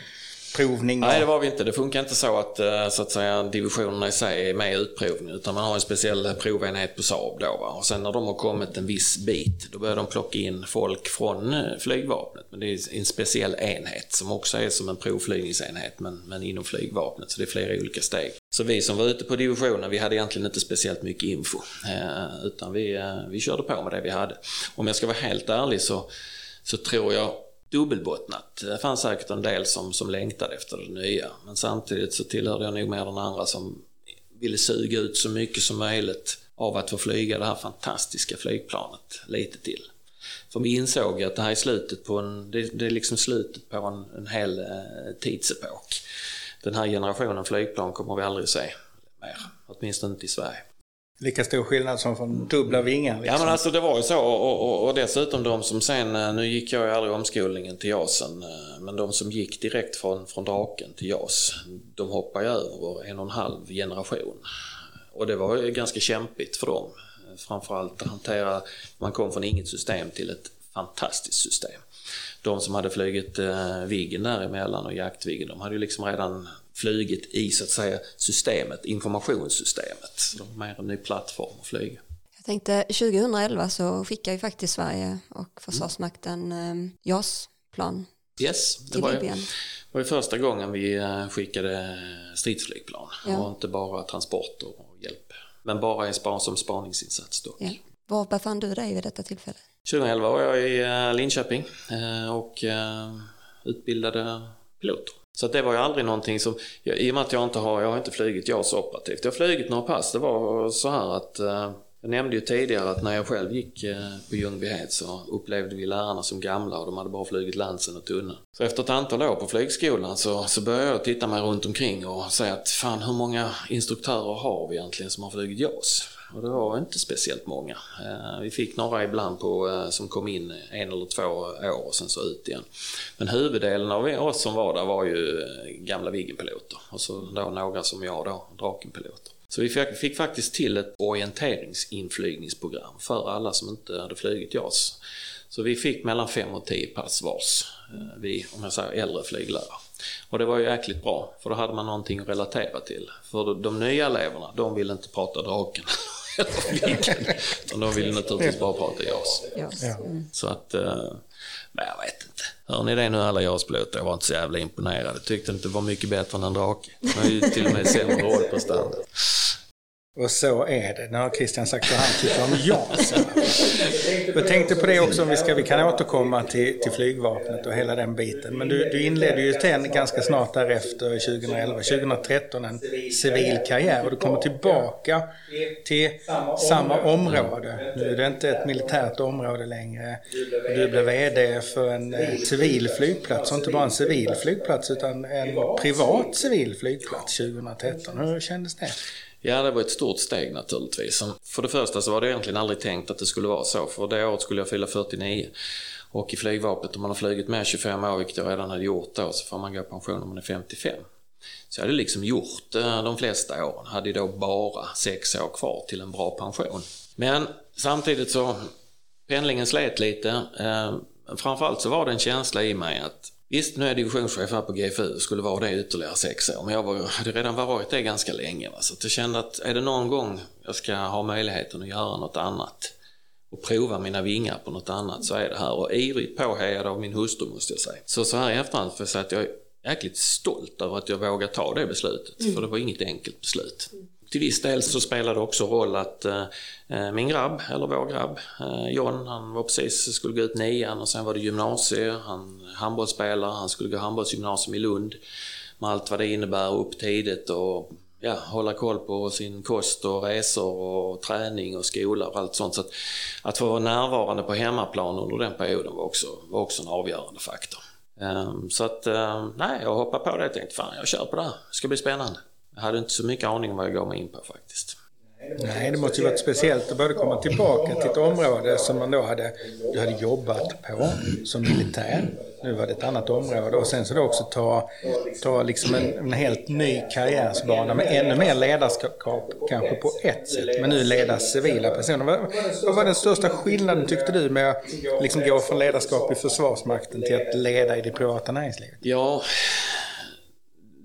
Speaker 3: Provning?
Speaker 4: Nej, det var vi inte. Det funkar inte så att, eh, så att säga, divisionerna i sig är med i utprovning utan man har en speciell provenhet på Saab då. Va? Och sen när de har kommit en viss bit, då börjar de plocka in folk från eh, flygvapnet. Men det är en speciell enhet som också är som en provflygningsenhet men, men inom flygvapnet. Så det är flera olika steg. Så vi som var ute på divisionen, vi hade egentligen inte speciellt mycket info. Eh, utan vi, vi körde på med det vi hade. Om jag ska vara helt ärlig så, så tror jag dubbelbottnat. Det fanns säkert en del som, som längtade efter det nya. Men samtidigt så tillhörde jag nog mer den andra som ville suga ut så mycket som möjligt av att få flyga det här fantastiska flygplanet lite till. För vi insåg att det här är slutet på en, det, det är liksom slutet på en, en hel eh, tidsepok. Den här generationen flygplan kommer vi aldrig se mer, åtminstone inte i Sverige.
Speaker 3: Lika stor skillnad som från dubbla vingar? Liksom.
Speaker 4: Ja men alltså det var ju så och, och, och, dessutom de som sen, eh, nu gick jag ju aldrig omskolningen till JASen, eh, men de som gick direkt från, från Draken till JAS, de hoppade ju över en och en halv generation. Och det var ju ganska kämpigt för dem. Framförallt att hantera, man kom från inget system till ett fantastiskt system. De som hade flugit eh, Viggen däremellan och jaktviggen, de hade ju liksom redan flugit i så att säga systemet, informationssystemet. Så de har mer en ny plattform att flyga.
Speaker 2: Jag tänkte 2011 så skickade ju faktiskt Sverige och Försvarsmakten mm. JAS-plan
Speaker 4: Yes, det var ju, var ju första gången vi eh, skickade stridsflygplan ja. och inte bara transporter och hjälp. Men bara som spaningsinsats dock. Ja.
Speaker 2: Var befann du dig vid detta tillfälle?
Speaker 4: 2011 var jag i eh, Linköping och utbildade piloter. Så det var ju aldrig någonting som, i och med att jag inte har, jag har inte flugit JAS operativt. Jag har flugit några pass, det var så här att eh, jag nämnde ju tidigare att när jag själv gick eh, på Ljungbyhed så upplevde vi lärarna som gamla och de hade bara flugit Lansen och Tunnan. Så efter ett antal år på flygskolan så, så började jag titta mig runt omkring och säga att fan hur många instruktörer har vi egentligen som har flugit JAS? Och det var inte speciellt många. Eh, vi fick några ibland på, eh, som kom in en eller två år och sen så ut igen. Men huvuddelen av oss som var där var ju eh, gamla Viggenpiloter och så då några som jag då, Drakenpiloter. Så vi fick, fick, faktiskt till ett orienteringsinflygningsprogram för alla som inte hade flugit JAS. Så vi fick mellan fem och tio pass vars, vi, om jag säger äldre flyglärare. Och det var ju jäkligt bra, för då hade man någonting att relatera till. För de nya eleverna, de ville inte prata draken de vill naturligtvis bara prata JAS. Mm. Så att, men eh, jag vet inte. Hör ni det nu alla JAS-piloter? Jag var inte så jävla imponerad. Jag tyckte inte det var mycket bättre än en drake. De har ju till och med sämre rollprestanda.
Speaker 3: Och så är det. Nu har Christian sagt vad han tycker om JAS. Jag tänkte på det också, om vi, ska, vi kan återkomma till, till flygvapnet och hela den biten. Men du, du inledde ju sen ganska snart därefter, 2011, 2013, en civil karriär. Och du kommer tillbaka till samma område. Nu är det inte ett militärt område längre. Du blev VD för en eh, civil flygplats. Och inte bara en civil flygplats utan en privat civil flygplats 2013. Hur kändes det?
Speaker 4: Ja, det var ett stort steg naturligtvis. För det första så var det egentligen aldrig tänkt att det skulle vara så, för det året skulle jag fylla 49. Och i flygvapnet, om man har flugit med 25 år, vilket jag redan hade gjort då, så får man gå i pension om man är 55. Så jag hade liksom gjort eh, de flesta åren, hade då bara sex år kvar till en bra pension. Men samtidigt så pendlingen slet lite. Eh, framförallt så var det en känsla i mig att Visst, nu är divisionschef här på GFU, skulle vara det ytterligare sex år, men jag var, hade redan varit det ganska länge. Va? Så jag kände att är det någon gång jag ska ha möjligheten att göra något annat och prova mina vingar på något annat så är det här. Och ivrigt påhejad av min hustru måste jag säga. Så så här i efterhand får jag säga att jag är jäkligt stolt över att jag vågade ta det beslutet, mm. för det var inget enkelt beslut. Mm till viss del så spelade det också roll att eh, eh, min grabb, eller vår grabb, eh, John, han var precis, skulle gå ut nian och sen var det gymnasie, han handbollsspelare, han skulle gå handbollsgymnasium i Lund. Med allt vad det innebär, upp tidigt och ja, hålla koll på sin kost och resor och träning och skola och allt sånt. Så att, att få vara närvarande på hemmaplan under den perioden var också, var också en avgörande faktor. Um, så att, um, nej, jag hoppade på det och tänkte fan jag kör på det här, det ska bli spännande. Jag hade inte så mycket aning om vad jag gav mig in på faktiskt.
Speaker 3: Nej, det måste ju varit speciellt att både komma tillbaka till ett område som man då hade, du hade jobbat på som militär. Nu var det ett annat område och sen så då också ta, ta liksom en, en helt ny karriärsbana med ännu mer ledarskap kanske på ett sätt. Men nu leda civila personer. Vad, vad var den största skillnaden tyckte du med att liksom gå från ledarskap i Försvarsmakten till att leda i det privata näringslivet?
Speaker 4: Ja,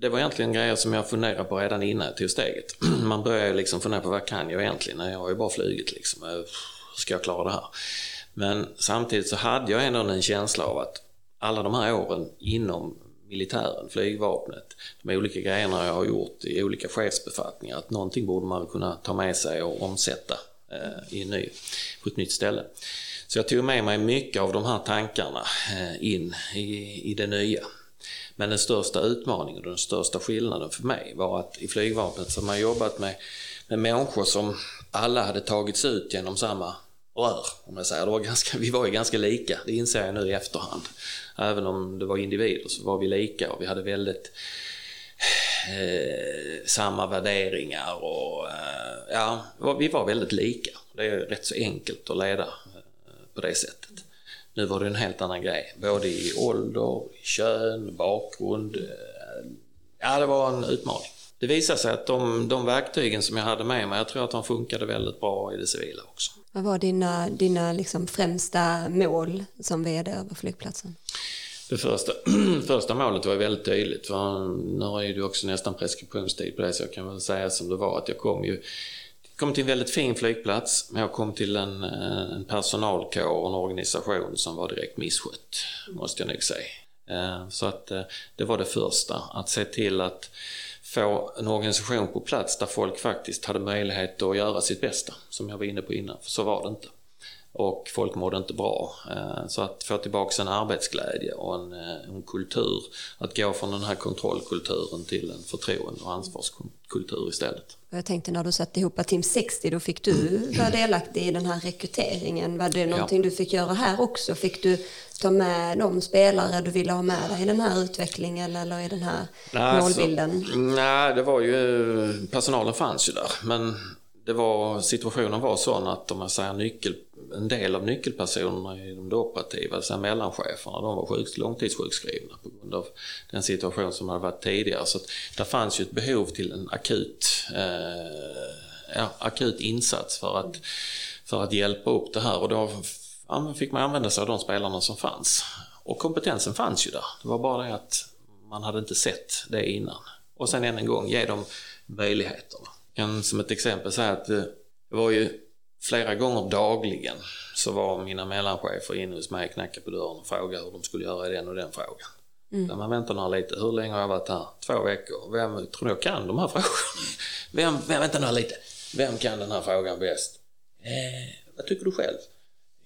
Speaker 4: det var egentligen grejer som jag funderade på redan innan jag tog steget. Man börjar ju liksom fundera på vad kan jag egentligen? Jag har ju bara flugit liksom. Hur ska jag klara det här? Men samtidigt så hade jag ändå en känsla av att alla de här åren inom militären, flygvapnet, de olika grejerna jag har gjort i olika chefsbefattningar, att någonting borde man kunna ta med sig och omsätta eh, i ny, på ett nytt ställe. Så jag tog med mig mycket av de här tankarna eh, in i, i det nya. Men den största utmaningen och den största skillnaden för mig var att i flygvapnet så har man jobbat med, med människor som alla hade tagits ut genom samma rör. Om jag säger. Det var ganska, vi var ju ganska lika, det inser jag nu i efterhand. Även om det var individer så var vi lika och vi hade väldigt eh, samma värderingar och eh, ja, vi var väldigt lika. Det är rätt så enkelt att leda eh, på det sättet. Nu var det en helt annan grej, både i ålder, kön, bakgrund. Eh, ja, det var en utmaning. Det visade sig att de, de verktygen som jag hade med mig, jag tror att de funkade väldigt bra i det civila också.
Speaker 2: Vad var dina, dina liksom främsta mål som VD över flygplatsen?
Speaker 4: Det första, första målet var väldigt tydligt, för nu är det ju också nästan preskriptionstid på det, så jag kan väl säga som det var att jag kom ju kom till en väldigt fin flygplats, men jag kom till en, eh, en personalkår och en organisation som var direkt misskött, måste jag nog säga. Eh, så att eh, det var det första, att se till att få en organisation på plats där folk faktiskt hade möjlighet att göra sitt bästa, som jag var inne på innan, för så var det inte. Och folk mådde inte bra. Så att få tillbaka en arbetsglädje och en, en kultur, att gå från den här kontrollkulturen till en förtroende och ansvarskultur istället.
Speaker 2: Jag tänkte när du satte ihop Team 60, då fick du vara delaktig i den här rekryteringen. Var det någonting ja. du fick göra här också? Fick du ta med de spelare du ville ha med dig i den här utvecklingen eller i den här nej, alltså, målbilden?
Speaker 4: Alltså, nej, det var ju, personalen fanns ju där. Men det var, situationen var sån att om man säger nyckel, en del av nyckelpersonerna i de operativa, alltså mellancheferna, de var sjuk, långtidssjukskrivna på grund av den situation som hade varit tidigare. Så att det fanns ju ett behov till en akut, eh, ja, akut insats för att, för att hjälpa upp det här och då ja, fick man använda sig av de spelarna som fanns. Och kompetensen fanns ju där, det var bara det att man hade inte sett det innan. Och sen än en gång, ge dem möjligheterna Jag kan som ett exempel säga att eh, det var ju flera gånger dagligen så var mina mellanchefer inne hos mig, knackade på dörren och frågade hur de skulle göra i den och den frågan. Mm. Där man väntar några lite, hur länge har jag varit här? Två veckor. Vem tror jag kan de här frågorna? Vem, vem, vänta några lite, vem kan den här frågan bäst? Eh, vad tycker du själv?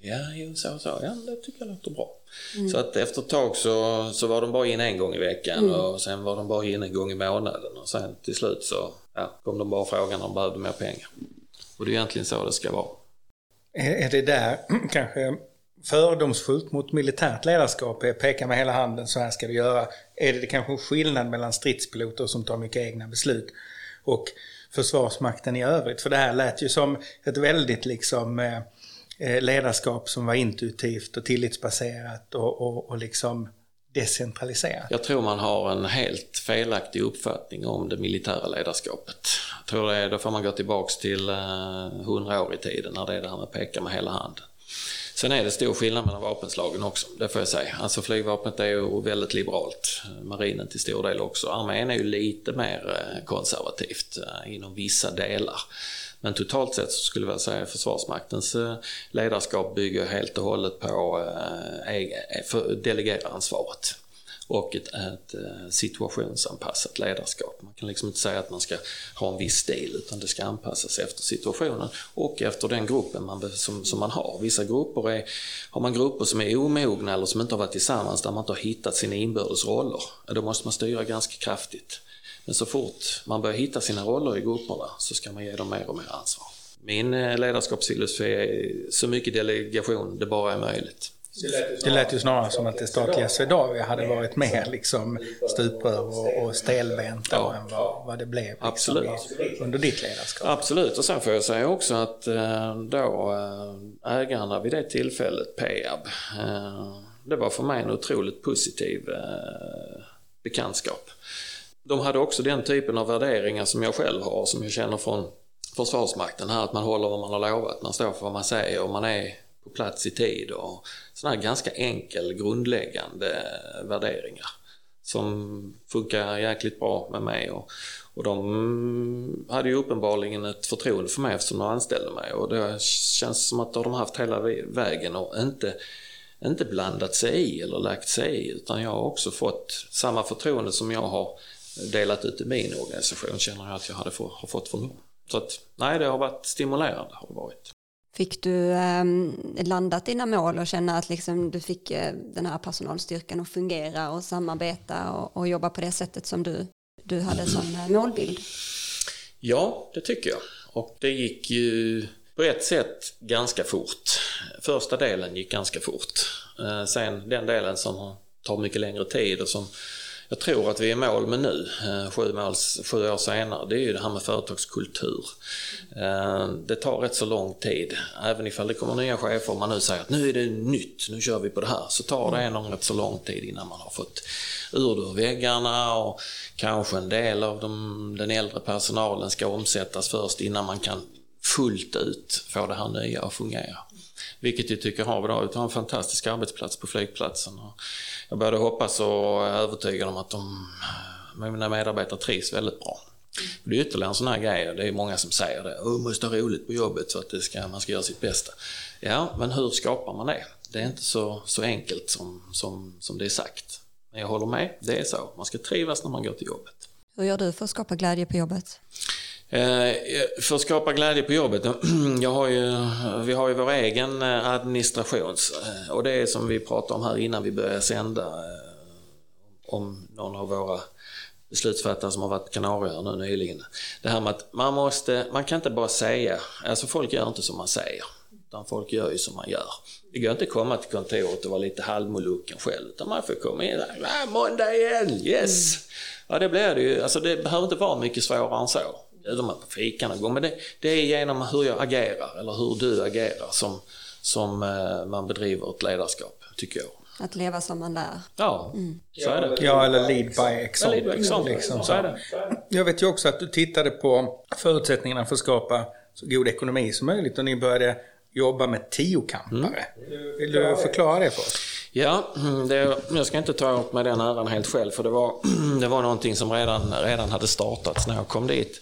Speaker 4: Ja, jo, så så. Ja, det tycker jag låter bra. Mm. Så att efter ett tag så, så var de bara in en gång i veckan mm. och sen var de bara in en gång i månaden och sen till slut så ja, kom de bara frågan om de behövde mer pengar. Och det är egentligen så det ska vara.
Speaker 3: Är det där kanske fördomsfullt mot militärt ledarskap är peka med hela handen, så här ska du göra. Är det kanske en skillnad mellan stridspiloter som tar mycket egna beslut och Försvarsmakten i övrigt? För det här lät ju som ett väldigt liksom eh, eh, ledarskap som var intuitivt och tillitsbaserat och, och, och liksom decentraliserat.
Speaker 4: Jag tror man har en helt felaktig uppfattning om det militära ledarskapet. Jag tror det, då får man gå tillbaks till eh, hundra år i tiden när det är det här med att peka med hela handen. Sen är det stor skillnad mellan vapenslagen också, det får jag säga. Alltså flygvapnet är ju väldigt liberalt, marinen till stor del också. Armén är ju lite mer eh, konservativt eh, inom vissa delar. Men totalt sett så skulle jag säga att Försvarsmaktens eh, ledarskap bygger helt och hållet på eh, eh, delegeransvaret och ett, ett situationsanpassat ledarskap. Man kan liksom inte säga att man ska ha en viss stil utan det ska anpassas efter situationen och efter den gruppen man, som, som man har. Vissa grupper är, har man grupper som är omogna eller som inte har varit tillsammans där man inte har hittat sina inbördes roller, då måste man styra ganska kraftigt. Men så fort man börjar hitta sina roller i grupperna så ska man ge dem mer och mer ansvar. Min eh, ledarskapsfilosofi är så mycket delegation det bara är möjligt.
Speaker 3: Det lät ju snarare som att det statliga Swedavia hade varit mer liksom stuprör och, och stelbent ja. än vad, vad det blev liksom
Speaker 4: Absolut.
Speaker 3: under ditt ledarskap.
Speaker 4: Absolut, och sen får jag säga också att eh, då eh, ägarna vid det tillfället, Peab, det var för mig en otroligt positiv bekantskap. De hade också den typen av värderingar som jag själv har, som jag känner från Försvarsmakten här, att man håller vad man har lovat, man står för vad man säger och man är på plats i tid och sådana här ganska enkel grundläggande värderingar som funkar jäkligt bra med mig. Och, och de hade ju uppenbarligen ett förtroende för mig eftersom de anställde mig. Och det känns som att de har haft hela vägen och inte, inte blandat sig i eller lagt sig i utan jag har också fått samma förtroende som jag har delat ut i min organisation känner jag att jag hade få, har fått från dem. Så att nej, det har varit stimulerande har det varit.
Speaker 2: Fick du eh, landat dina mål och känna att liksom du fick eh, den här personalstyrkan att fungera och samarbeta och, och jobba på det sättet som du, du hade som eh, målbild?
Speaker 4: Ja, det tycker jag. Och det gick ju på ett sätt ganska fort. Första delen gick ganska fort. Eh, sen den delen som tar mycket längre tid och som jag tror att vi är i mål med nu, eh, sju, mål, sju år senare, det är ju det här med företagskultur. Eh, det tar rätt så lång tid. Även ifall det kommer nya chefer och man nu säger att nu är det nytt, nu kör vi på det här, så tar det nog rätt så lång tid innan man har fått ur det ur väggarna och kanske en del av de, den äldre personalen ska omsättas först innan man kan fullt ut få det här nya att fungera. Vilket jag tycker har vi ut. Vi har en fantastisk arbetsplats på flygplatsen. Och jag började hoppas och är övertygad om att de, mina medarbetare trivs väldigt bra. Det är ytterligare en sån här grej, det är många som säger det. Man måste ha roligt på jobbet så att det ska, man ska göra sitt bästa. Ja, men hur skapar man det? Det är inte så, så enkelt som, som, som det är sagt. Men jag håller med, det är så. Man ska trivas när man går till jobbet.
Speaker 2: Hur gör du för att skapa glädje på jobbet?
Speaker 4: Eh, för att skapa glädje på jobbet, har ju, vi har ju vår egen eh, administration eh, och det är som vi pratade om här innan vi började sända om någon av våra beslutsfattare som har varit på Kanarieöar nu nyligen. Det här med att man måste, man kan inte bara säga, alltså folk gör inte som man säger, utan folk gör ju som man gör. Det går inte att komma till kontoret och vara lite halvmolucken själv, utan man får komma in där, ah, måndag igen, yes! Mm. Ja det blir det ju, alltså det behöver inte vara mycket svårare än så bjuder man på fika någon gång. Men det, det, är genom hur jag agerar eller hur du agerar som, som eh, man bedriver ett ledarskap, tycker jag.
Speaker 2: Att leva som man lär.
Speaker 4: Ja, mm. så är det.
Speaker 3: Ja, eller lead by example.
Speaker 4: Ja, lead by example. Liksom, så. är det.
Speaker 3: Jag vet ju också att du tittade på förutsättningarna för att skapa så god ekonomi som möjligt och ni började jobba med tiokampare. Mm. Vill du förklara det för oss?
Speaker 4: Ja, det, jag ska inte ta åt mig den äran helt själv för det var, det var någonting som redan, redan hade startats när jag kom dit.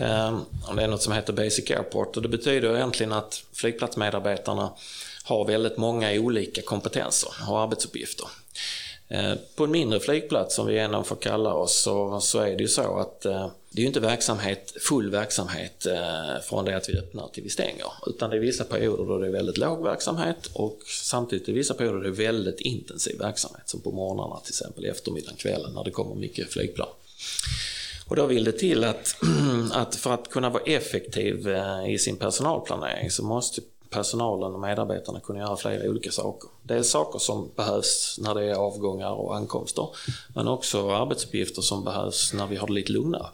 Speaker 4: Ehm, det är något som heter Basic Airport och det betyder egentligen att flygplatsmedarbetarna har väldigt många olika kompetenser och arbetsuppgifter. Ehm, på en mindre flygplats, som vi ändå får kalla oss, så, så är det ju så att eh, det är ju inte verksamhet, full verksamhet eh, från det att vi öppnar till vi stänger. Utan det är vissa perioder då det är väldigt låg verksamhet och samtidigt är det vissa perioder då det är väldigt intensiv verksamhet. Som på morgnarna till exempel, eftermiddagen, kvällen när det kommer mycket flygplan. Och då vill det till att, att för att kunna vara effektiv eh, i sin personalplanering så måste personalen och medarbetarna kunna göra flera olika saker. Det är saker som behövs när det är avgångar och ankomster, men också arbetsuppgifter som behövs när vi har det lite lugnare.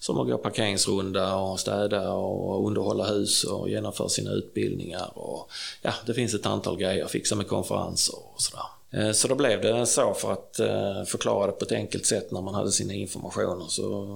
Speaker 4: Som att gå parkeringsrunda och städa och underhålla hus och genomföra sina utbildningar. Och, ja, det finns ett antal grejer, fixa med konferenser och sådär. Eh, så då blev det så för att eh, förklara det på ett enkelt sätt när man hade sina informationer så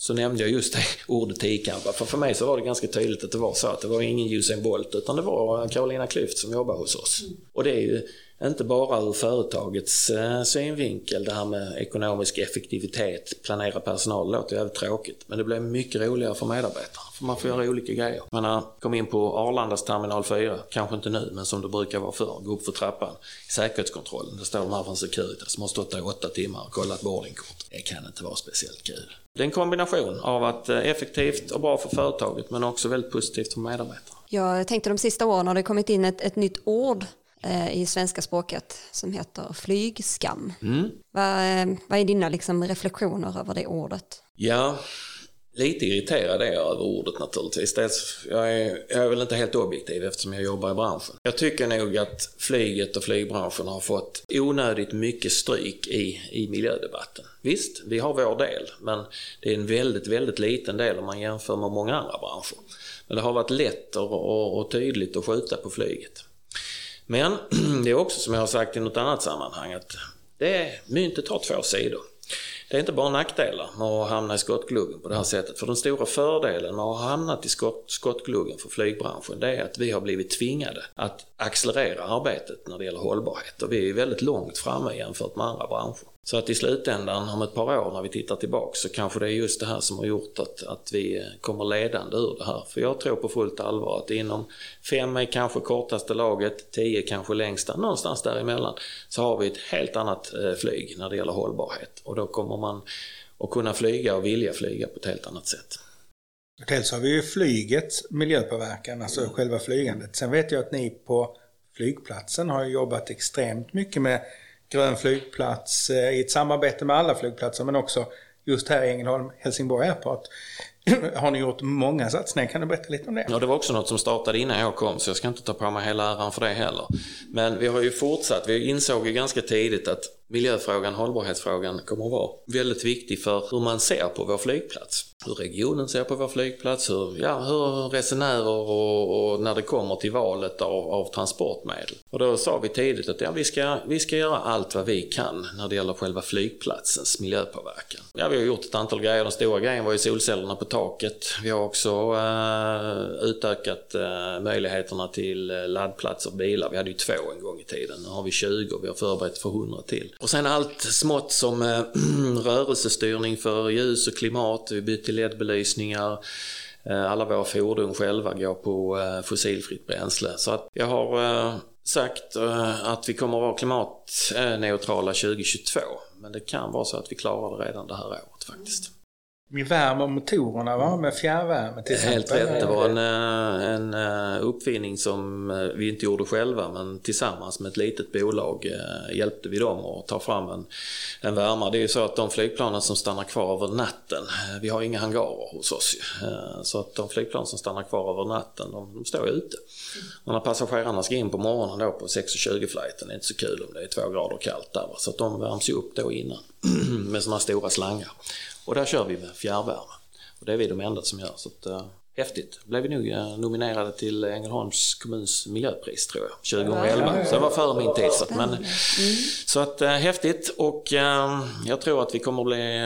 Speaker 4: så nämnde jag just det ordet tiokampare. För för mig så var det ganska tydligt att det var så att det var ingen Usain Bolt utan det var Carolina Klüft som jobbade hos oss. Och det är ju inte bara ur företagets eh, synvinkel, det här med ekonomisk effektivitet, planera personal, det låter jävligt tråkigt. Men det blir mycket roligare för medarbetare, för man får göra olika grejer. Man kom in på Arlandas terminal 4, kanske inte nu, men som det brukar vara förr, gå upp för trappan säkerhetskontrollen. Det står de här från Securitas som har stått där i åtta timmar och kollat boardingkort. Det kan inte vara speciellt kul. Det är en kombination av att eh, effektivt och bra för företaget, men också väldigt positivt för medarbetarna.
Speaker 2: Jag tänkte de sista åren har det kommit in ett, ett nytt ord i svenska språket som heter flygskam. Mm. Vad, eh, vad är dina liksom, reflektioner över det ordet?
Speaker 4: Ja, lite irriterad är jag över ordet naturligtvis. Dels, jag, är, jag är väl inte helt objektiv eftersom jag jobbar i branschen. Jag tycker nog att flyget och flygbranschen har fått onödigt mycket stryk i, i miljödebatten. Visst, vi har vår del, men det är en väldigt, väldigt liten del om man jämför med många andra branscher. Men det har varit lätt och, och, och tydligt att skjuta på flyget. Men det är också som jag har sagt i något annat sammanhang att det är, myntet har två sidor. Det är inte bara nackdelar med att hamna i skottgluggen på det här sättet. För den stora fördelen med att ha hamnat i skott, skottgluggen för flygbranschen det är att vi har blivit tvingade att accelerera arbetet när det gäller hållbarhet. Och vi är väldigt långt framme jämfört med andra branscher. Så att i slutändan om ett par år när vi tittar tillbaka så kanske det är just det här som har gjort att, att vi kommer ledande ur det här. För jag tror på fullt allvar att inom fem är kanske kortaste laget, tio kanske längsta, någonstans däremellan så har vi ett helt annat eh, flyg när det gäller hållbarhet. Och då kommer man att kunna flyga och vilja flyga på ett helt annat sätt.
Speaker 3: Dels har vi ju flygets miljöpåverkan, alltså mm. själva flygandet. Sen vet jag att ni på flygplatsen har jobbat extremt mycket med grön flygplats eh, i ett samarbete med alla flygplatser men också just här i Ängelholm, Helsingborg Airport. Har ni gjort många satsningar? Kan du berätta lite om det?
Speaker 4: Ja, det var också något som startade innan jag kom, så jag ska inte ta på mig hela äran för det heller. Men vi har ju fortsatt. Vi insåg ju ganska tidigt att miljöfrågan, hållbarhetsfrågan kommer att vara väldigt viktig för hur man ser på vår flygplats. Hur regionen ser på vår flygplats, hur, ja, hur resenärer och, och, när det kommer till valet av, av transportmedel. Och då sa vi tidigt att ja, vi, ska, vi ska göra allt vad vi kan när det gäller själva flygplatsens miljöpåverkan. Ja, vi har gjort ett antal grejer. Den stora grejen var ju solcellerna på taket. Vi har också eh, utökat eh, möjligheterna till eh, laddplatser laddplatser bilar. Vi hade ju två en gång i tiden. Nu har vi 20 och vi har förberett för 100 till. Och sen allt smått som äh, rörelsestyrning för ljus och klimat, vi byter till LED-belysningar. Eh, alla våra fordon själva går på äh, fossilfritt bränsle. Så att jag har sagt att vi kommer att vara klimatneutrala 2022. Men det kan vara så att vi klarar det redan det här året faktiskt.
Speaker 3: Vi värmer motorerna va? med fjärrvärme till exempel.
Speaker 4: Helt rätt. Det var en, eh, en eh, uppfinning som eh, vi inte gjorde själva men tillsammans med ett litet bolag hjälpte vi dem att ta fram en, en värmare. Det är ju så att de flygplanen som stannar kvar över natten, vi har inga hangarer hos oss Så att de flygplan som stannar kvar över natten, de, de står ute. Och när passagerarna ska in på morgonen då på 6.20 flighten, det är inte så kul om det är två grader kallt där. Så att de värms ju upp då innan med sådana stora slangar. Och där kör vi med fjärrvärme. Och det är vi de enda som gör. Så att, uh, häftigt. Blev vi nog uh, nominerade till Ängelholms kommuns miljöpris tror jag, 2011. Så det var före min tid. Så att, men, mm. så att uh, häftigt och uh, jag tror att vi kommer att bli,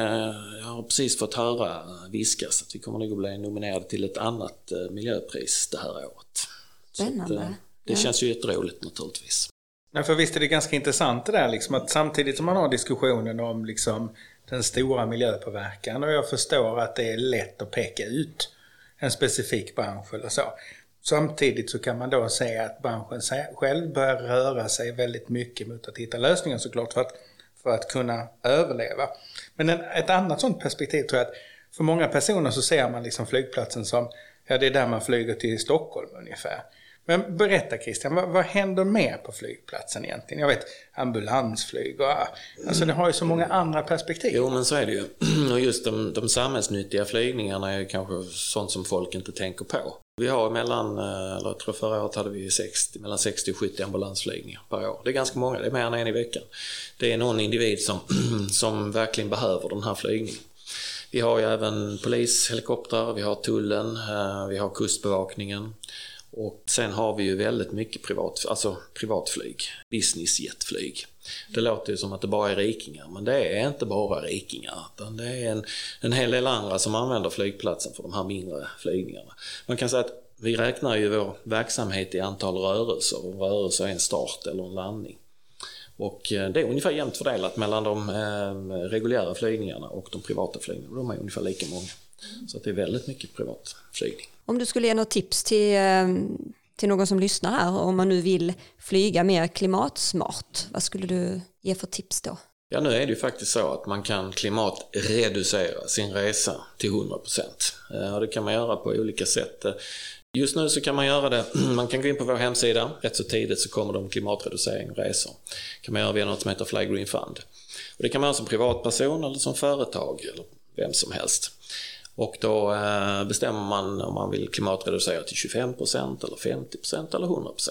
Speaker 4: jag har precis fått höra viskas att vi kommer nog att bli nominerade till ett annat miljöpris det här året.
Speaker 2: Spännande.
Speaker 4: Att, det ja. känns ju jätteroligt naturligtvis.
Speaker 3: Nej, för visst är det ganska intressant det där liksom att samtidigt som man har diskussionen om liksom den stora miljöpåverkan och jag förstår att det är lätt att peka ut en specifik bransch eller så. Samtidigt så kan man då säga att branschen själv börjar röra sig väldigt mycket mot att hitta lösningar såklart för att, för att kunna överleva. Men en, ett annat sånt perspektiv tror jag att för många personer så ser man liksom flygplatsen som, ja det är där man flyger till Stockholm ungefär. Men berätta Christian, vad, vad händer mer på flygplatsen egentligen? Jag vet ambulansflyg och alltså det har ju så många andra perspektiv.
Speaker 4: Jo men så är det ju. Och just de, de samhällsnyttiga flygningarna är kanske sånt som folk inte tänker på. Vi har mellan, eh, eller jag tror förra året hade vi 60, mellan 60 och 70 ambulansflygningar per år. Det är ganska många, det är mer än en i veckan. Det är någon individ som, som verkligen behöver den här flygningen. Vi har ju även polishelikoptrar, vi har tullen, eh, vi har kustbevakningen. Och sen har vi ju väldigt mycket privat, alltså privatflyg, businessjetflyg. Det låter ju som att det bara är rikingar, men det är inte bara rikingar. Utan det är en, en hel del andra som använder flygplatsen för de här mindre flygningarna. Man kan säga att vi räknar ju vår verksamhet i antal rörelser och rörelse är en start eller en landning. Och eh, det är ungefär jämnt fördelat mellan de eh, reguljära flygningarna och de privata flygningarna. De är ungefär lika många. Så det är väldigt mycket privat flygning.
Speaker 2: Om du skulle ge något tips till, eh, till någon som lyssnar här, om man nu vill flyga mer klimatsmart, vad skulle du ge för tips då?
Speaker 4: Ja, nu är det ju faktiskt så att man kan klimatreducera sin resa till 100%. Och det kan man göra på olika sätt. Just nu så kan man göra det, man kan gå in på vår hemsida, rätt så tidigt så kommer det om klimatreducering och resor. Det kan man göra via något som heter Fly Green Fund. Och det kan man göra som privatperson eller som företag eller vem som helst. Och då eh, bestämmer man om man vill klimatreducera till 25% eller 50% eller 100%.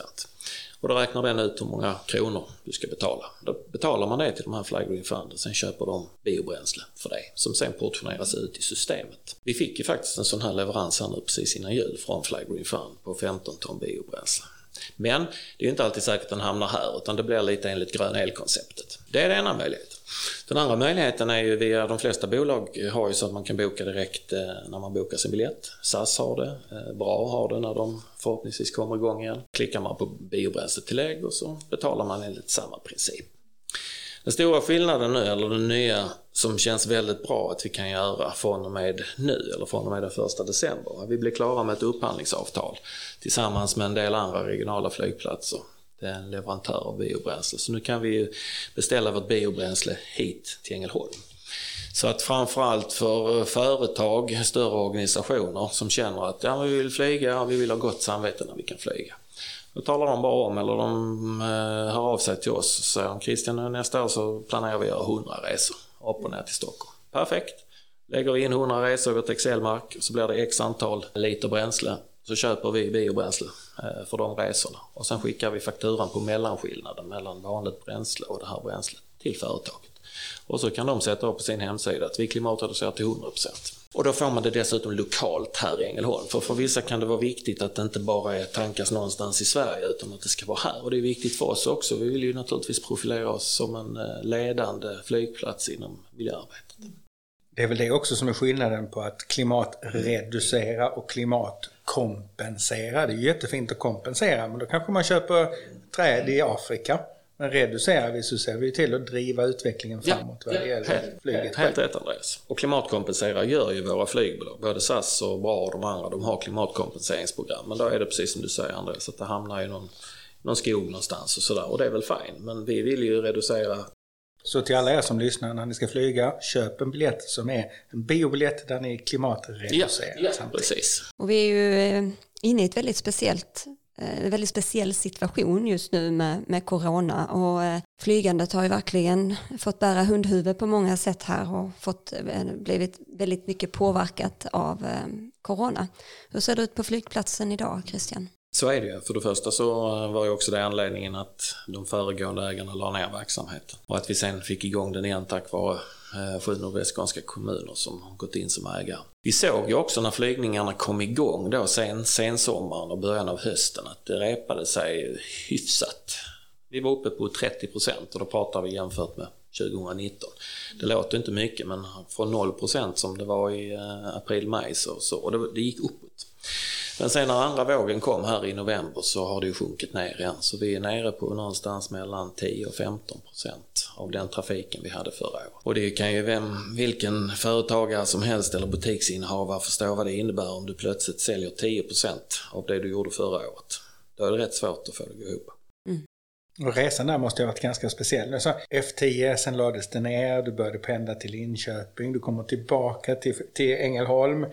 Speaker 4: Och då räknar den ut hur många kronor du ska betala. Då betalar man det till de här Fly Green Fund och sen köper de biobränsle för det som sen portioneras ut i systemet. Vi fick ju faktiskt en sån här leverans här nu precis innan jul från Fly Green Fund på 15 ton biobränsle. Men det är ju inte alltid säkert att den hamnar här utan det blir lite enligt grön el-konceptet. Det är den ena möjligheten. Den andra möjligheten är ju via de flesta bolag har ju så att man kan boka direkt eh, när man bokar sin biljett. SAS har det, eh, Bra har det när de förhoppningsvis kommer igång igen. Klickar man på biobränsletillägg och så betalar man enligt samma princip. Den stora skillnaden nu, eller den nya som känns väldigt bra att vi kan göra från och med nu, eller från och med den första december. Vi blir klara med ett upphandlingsavtal tillsammans med en del andra regionala flygplatser det är en leverantör av biobränsle. Så nu kan vi beställa vårt biobränsle hit till Ängelholm. Så att framförallt för företag, större organisationer som känner att ja, vi vill flyga, vi vill ha gott samvete när vi kan flyga. Då talar de bara om, eller de eh, hör av sig till oss och säger Christian eh, nästa år så planerar vi att göra 100 resor upp och ner till Stockholm. Perfekt! Lägger vi in 100 resor i vårt Excel-mark så blir det x antal liter bränsle så köper vi biobränsle eh, för de resorna och sen skickar vi fakturan på mellanskillnaden mellan vanligt bränsle och det här bränslet till företaget. Och så kan de sätta upp på sin hemsida att vi klimatreducerar till 100%. Och då får man det dessutom lokalt här i Ängelholm. För för vissa kan det vara viktigt att det inte bara är tankas någonstans i Sverige utan att det ska vara här. Och det är viktigt för oss också. Vi vill ju naturligtvis profilera oss som en eh, ledande flygplats inom miljöarbetet.
Speaker 3: Det är väl det också som är skillnaden på att klimatreducera och klimat klimatkompensera. Det är jättefint att kompensera men då kanske man köper träd i Afrika. Men reducerar vi så ser vi till att driva utvecklingen framåt vad det gäller flyget.
Speaker 4: Helt rätt Andreas. Och klimatkompensera gör ju våra flygbolag. Både SAS och BRA och de andra, de har klimatkompenseringsprogram. Men då är det precis som du säger Andreas, att det hamnar i någon, någon skog någonstans och sådär. Och det är väl fine. Men vi vill ju reducera
Speaker 3: så till alla er som lyssnar, när ni ska flyga, köp en biljett som är en biobiljett där ni klimatreducerar.
Speaker 4: Ja, ja precis.
Speaker 2: Och vi är ju eh, inne i ett väldigt speciellt en väldigt speciell situation just nu med, med corona och eh, flygandet har ju verkligen fått bära hundhuvud på många sätt här och fått, eh, blivit väldigt mycket påverkat av corona. Hur ser det ut på flygplatsen idag Christian?
Speaker 4: Så är det ju. För det första så eh, var ju också det anledningen att de föregående ägarna la ner verksamheten. Och att vi sen fick igång den igen tack vare eh, sju nordvästskånska kommuner som har gått in som ägare. Vi såg ju också när flygningarna kom igång då sen, sensommaren och början av hösten att det repade sig hyfsat. Vi var uppe på 30 procent och då pratar vi jämfört med 2019. Det låter inte mycket men från 0 procent som det var i eh, april-maj så, så, och det, det gick uppåt. Men sen när andra vågen kom här i november så har det ju sjunkit ner igen. Så vi är nere på någonstans mellan 10 och 15 procent av den trafiken vi hade förra året. Och det kan ju vem, vilken företagare som helst eller butiksinnehavare förstå vad det innebär om du plötsligt säljer 10 procent av det du gjorde förra året. Då är det rätt svårt att få det att gå ihop. Mm.
Speaker 3: Och resan där måste ha varit ganska speciell. Så F10, sen lades det ner, du började pendla till Linköping, du kommer tillbaka till, till Ängelholm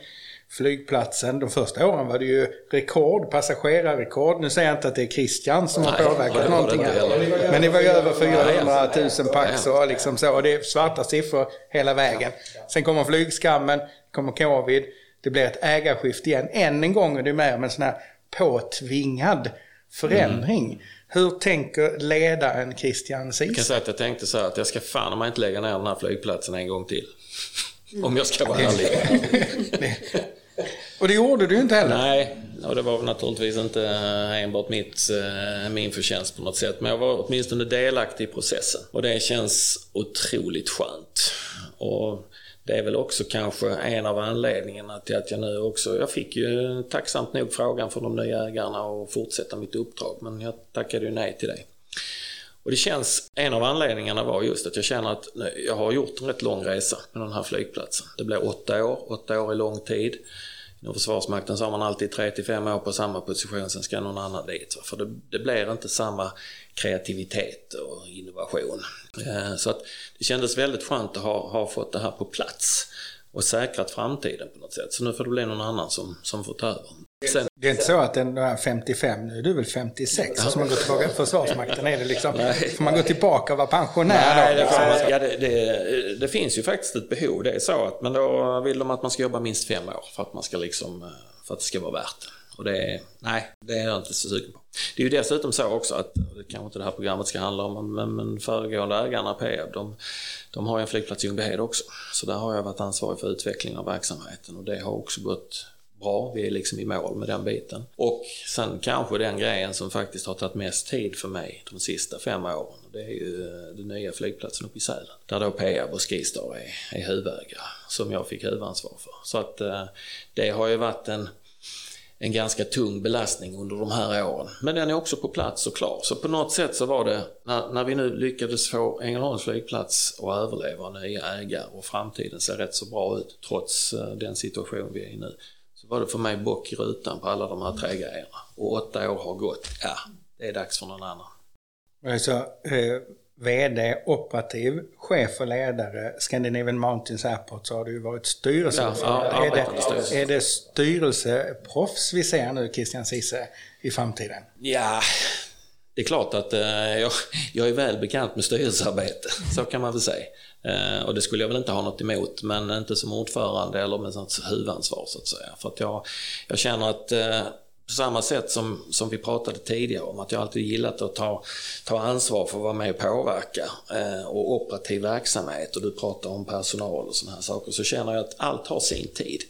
Speaker 3: flygplatsen. De första åren var det ju rekord, passagerarrekord. Nu säger jag inte att det är Christian som har påverkat det någonting här. Men det var ju över 400 000 pax och liksom så. Och det är svarta siffror hela vägen. Sen kommer flygskammen, kommer covid. Det blir ett ägarskifte igen. Än en gång är det med om en sån här påtvingad förändring. Mm. Hur tänker ledaren Christian Cis?
Speaker 4: Jag kan säga att jag tänkte så här att jag ska fan om jag inte lägga ner den här flygplatsen en gång till. Om jag ska vara ärlig.
Speaker 3: Och det gjorde du inte heller.
Speaker 4: Nej, och det var naturligtvis inte enbart mitt, eh, min förtjänst på något sätt. Men jag var åtminstone delaktig i processen. Och det känns otroligt skönt. Och det är väl också kanske en av anledningarna till att jag nu också, jag fick ju tacksamt nog frågan från de nya ägarna att fortsätta mitt uppdrag men jag tackade ju nej till det. Och det känns, en av anledningarna var just att jag känner att jag har gjort en rätt lång resa med den här flygplatsen. Det blir åtta år, åtta år är lång tid. Inom Försvarsmakten så har man alltid 3-5 år på samma position, sen ska någon annan dit. För det, det blir inte samma kreativitet och innovation. Eh, så att det kändes väldigt skönt att ha, ha fått det här på plats och säkrat framtiden på något sätt. Så nu får det bli någon annan som, som får ta över.
Speaker 3: Sen, det är inte så att den är 55, nu är du väl 56, ja. så man går tillbaka till Försvarsmakten. Är det liksom, får man gå tillbaka och vara pensionär
Speaker 4: Nej,
Speaker 3: då?
Speaker 4: Det, man, ja, det, det, det, finns ju faktiskt ett behov, det är så att, men då vill de att man ska jobba minst fem år för att man ska liksom, för att det ska vara värt det. Och det nej, det är jag inte så sugen på. Det är ju dessutom så också att, det kanske inte det här programmet ska handla om, men, men föregående ägarna Peab, de, de har ju en flygplats i Ljungbyhed också. Så där har jag varit ansvarig för utveckling av verksamheten och det har också gått bra. Vi är liksom i mål med den biten. Och sen kanske den grejen som faktiskt har tagit mest tid för mig de sista fem åren. Det är ju eh, den nya flygplatsen uppe i Sälen. Där då Peab och Skistar är, är huvudägare. Som jag fick huvudansvar för. Så att eh, det har ju varit en en ganska tung belastning under de här åren. Men den är också på plats och klar. Så på något sätt så var det, när, när vi nu lyckades få Ängelholms flygplats att överleva nya ägare och framtiden ser rätt så bra ut trots eh, den situation vi är i nu. Så var det för mig bock i rutan på alla de här tre grejerna. Och åtta år har gått. Ja, det är dags för någon annan.
Speaker 3: Alltså, eh, VD, operativ, chef och ledare, Scandinavian Mountains Airport så har du ju varit styrelseordförande. Ja, är, det, är det styrelseproffs vi ser nu, Christian Cisse, i framtiden?
Speaker 4: Ja, det är klart att eh, jag, jag, är väl bekant med styrelsearbete, så kan man väl säga. Eh, och det skulle jag väl inte ha något emot, men inte som ordförande eller med sånt huvudansvar så att säga. För att jag, jag känner att eh, på samma sätt som, som vi pratade tidigare om att jag alltid gillat att ta, ta ansvar för att vara med och påverka eh, och operativ verksamhet och du pratar om personal och sådana här saker så känner jag att allt har sin tid.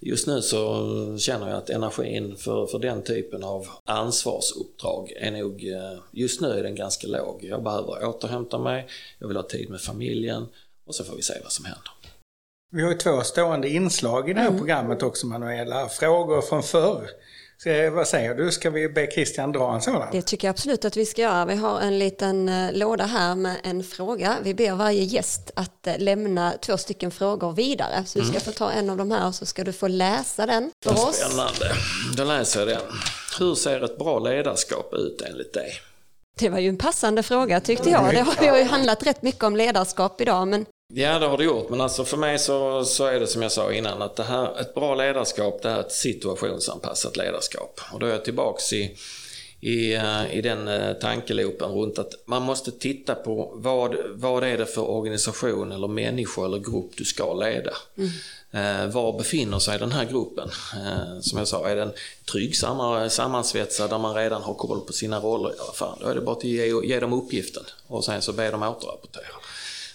Speaker 4: Just nu så känner jag att energin för, för den typen av ansvarsuppdrag är nog, eh, just nu är den ganska låg. Jag behöver återhämta mig, jag vill ha tid med familjen och så får vi se vad som händer.
Speaker 3: Vi har ju två stående inslag i det här mm. programmet också Manuela, frågor från förr. Ska, vad säger du, ska vi be Christian dra en sådan?
Speaker 2: Det tycker jag absolut att vi ska göra. Vi har en liten eh, låda här med en fråga. Vi ber varje gäst att eh, lämna två stycken frågor vidare. Så du ska mm. få ta en av de här och så ska du få läsa den för oss.
Speaker 4: Spännande. Då läser jag den. Hur ser ett bra ledarskap ut enligt dig?
Speaker 2: Det var ju en passande fråga tyckte jag. Det har ju handlat rätt mycket om ledarskap idag, men
Speaker 4: Ja, det har det gjort. Men alltså för mig så, så är det som jag sa innan att det här, ett bra ledarskap det är ett situationsanpassat ledarskap. Och då är jag tillbaks i, i, eh, i den eh, tankeloopen runt att man måste titta på vad, vad är det för organisation eller människa eller grupp du ska leda. Mm. Eh, var befinner sig den här gruppen? Eh, som jag sa, är den trygg sammansvetsad där man redan har koll på sina roller? Ja, fan, då är det bara att ge, ge dem uppgiften och sen så be dem återrapportera.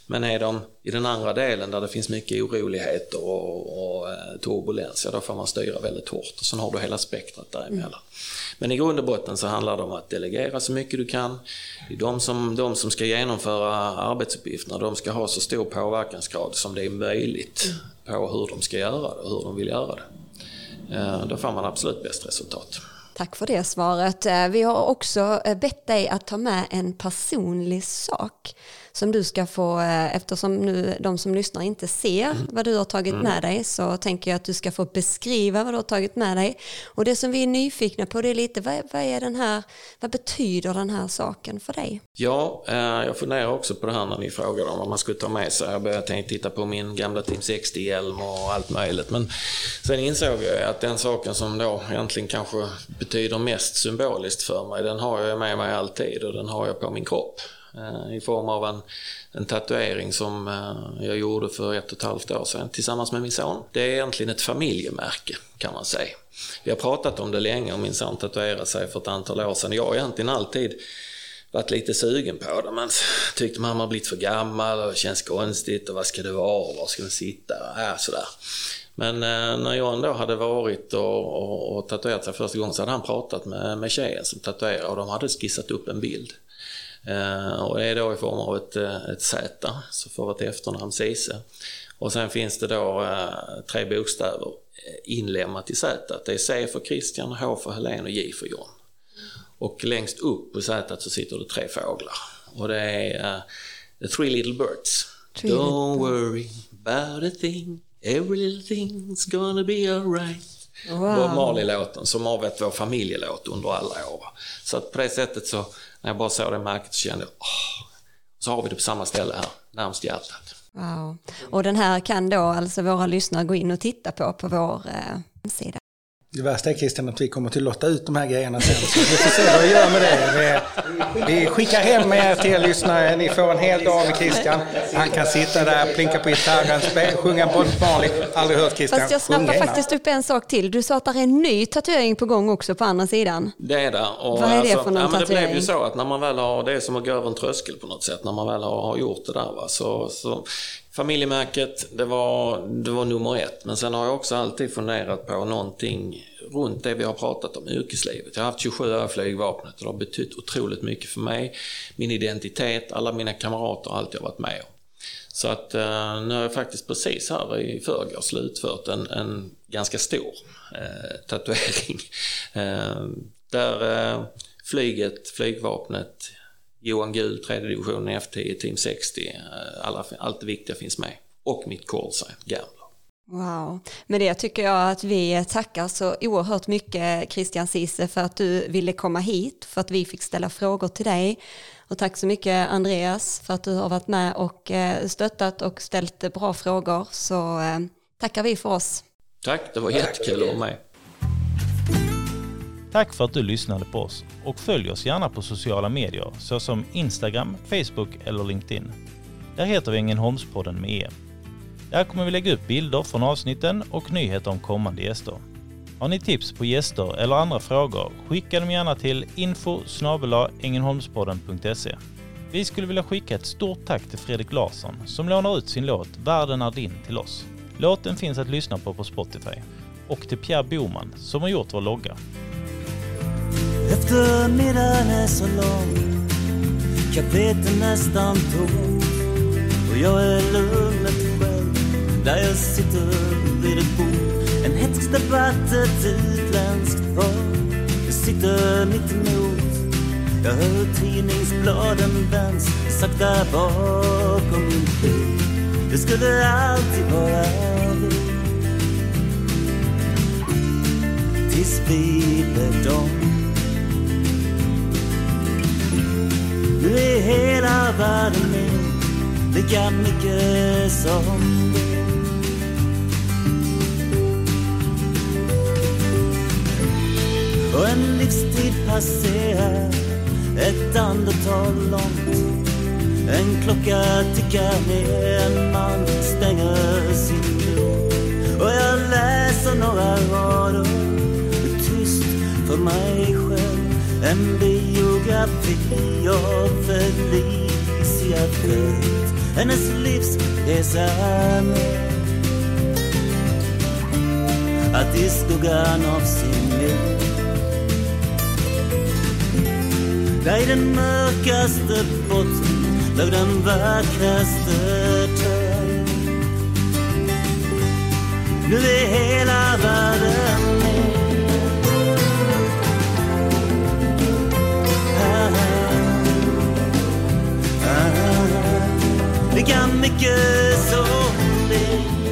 Speaker 4: Men är de i den andra delen där det finns mycket oroligheter och, och eh, turbulens, ja då får man styra väldigt hårt. Och sen har du hela spektrat däremellan. Mm. Men i grund och botten så handlar det om att delegera så mycket du kan. Det är de som, de som ska genomföra arbetsuppgifterna, de ska ha så stor påverkansgrad som det är möjligt mm. på hur de ska göra det och hur de vill göra det. Eh, då får man absolut bäst resultat.
Speaker 2: Tack för det svaret. Eh, vi har också bett dig att ta med en personlig sak som du ska få, eh, eftersom nu de som lyssnar inte ser mm. vad du har tagit mm. med dig, så tänker jag att du ska få beskriva vad du har tagit med dig. Och det som vi är nyfikna på det är lite, vad, vad är den här, vad betyder den här saken för dig?
Speaker 4: Ja, eh, jag funderar också på det här när ni frågar om vad man skulle ta med sig. Jag började titta på min gamla Team 60-hjälm och allt möjligt. Men sen insåg jag att den saken som då egentligen kanske betyder mest symboliskt för mig, den har jag med mig alltid och den har jag på min kropp. Eh, I form av en, en tatuering som eh, jag gjorde för ett och ett halvt år sedan tillsammans med min son. Det är egentligen ett familjemärke kan man säga. Vi har pratat om det länge och min son tatuerade sig för ett antal år sedan. Jag har egentligen alltid varit lite sugen på det men tyckte man har blivit för gammal och det känns konstigt och vad ska det vara och var ska den sitta? Äh, sådär. Men eh, när John då hade varit och, och, och tatuerat sig första gången så hade han pratat med, med tjejen som tatuerade och de hade skissat upp en bild. Eh, och det är då i form av ett, eh, ett Z, så får ett efternamn Cise. Och sen finns det då eh, tre bokstäver inlämnat i Z. Det är C för Christian, H för Helene och J för John. Och längst upp på Z så sitter det tre fåglar. Och det är uh, Three Little Birds. Three Don't little worry about a thing, every little thing's gonna be alright. Wow. Bob Marley-låten som har varit vår familjelåt under alla år. Så att på det sättet så, när jag bara såg det märket så kände jag, åh, så har vi det på samma ställe här, närmst hjärtat.
Speaker 2: Wow. Och den här kan då alltså våra lyssnare gå in och titta på på vår eh, sida.
Speaker 3: Det värsta är Christian att vi kommer att lotta ut de här grejerna sen. Så vi får se vad vi gör med det. Vi, vi skickar hem er till er lyssnare. Ni får en hel dag med Christian. Han kan sitta där, plinka på gitarren, sjunga Bob Marley. Aldrig hört Christian
Speaker 2: Fast jag snappar faktiskt upp en sak till. Du sa att det är en ny tatuering på gång också på andra sidan.
Speaker 4: Det är det.
Speaker 2: Och vad är det alltså, för någon ja, men
Speaker 4: Det blev ju så att när man väl har, det är som att gå över en tröskel på något sätt. När man väl har, har gjort det där va, så, så Familjemärket, det var, det var nummer ett. Men sen har jag också alltid funderat på någonting runt det vi har pratat om, yrkeslivet. Jag har haft 27 år i flygvapnet och det har betytt otroligt mycket för mig. Min identitet, alla mina kamrater, allt jag varit med om. Så att eh, nu har jag faktiskt precis här i förrgår slutfört en, en ganska stor eh, tatuering. Eh, där eh, flyget, flygvapnet, Johan Gul, tredje divisionen F10, Team 60, alla, allt det viktiga finns med. Och mitt callsign, Gambler.
Speaker 2: Wow, med det tycker jag att vi tackar så oerhört mycket Christian Cise för att du ville komma hit, för att vi fick ställa frågor till dig. Och tack så mycket Andreas för att du har varit med och eh, stöttat och ställt bra frågor. Så eh, tackar vi för oss.
Speaker 4: Tack, det var jättekul att vara med.
Speaker 1: Tack för att du lyssnade på oss och följ oss gärna på sociala medier såsom Instagram, Facebook eller LinkedIn. Där heter vi Ängelholmspodden med E. Där kommer vi lägga upp bilder från avsnitten och nyheter om kommande gäster. Har ni tips på gäster eller andra frågor, skicka dem gärna till info Vi skulle vilja skicka ett stort tack till Fredrik Larsson som lånar ut sin låt Världen är din till oss. Låten finns att lyssna på på Spotify. Och till Pierre Boman som har gjort vår logga. Eftermiddagen är så lång, kaféet är nästan tomt och jag är lugnet själv där jag sitter vid ett bord. En hätsk debatt, ett utländskt par. Jag sitter mitt emot. Jag hör tidningsbladen vänds sakta bakom min bil. Det skulle alltid vara vi. Tills vi blev dom. Nu är hela världen min lika mycket som din och en livstid passerar ett andetag långt. En klocka tickar ner, en man stänger sin dörr. Och jag läser några rader, tyst för mig själv. En biografi och Felicia Fält. Hennes livs är med. Att i skuggan av sin liv Där i den mörkaste botten låg den vackraste törn. Nu är hela världen me que someday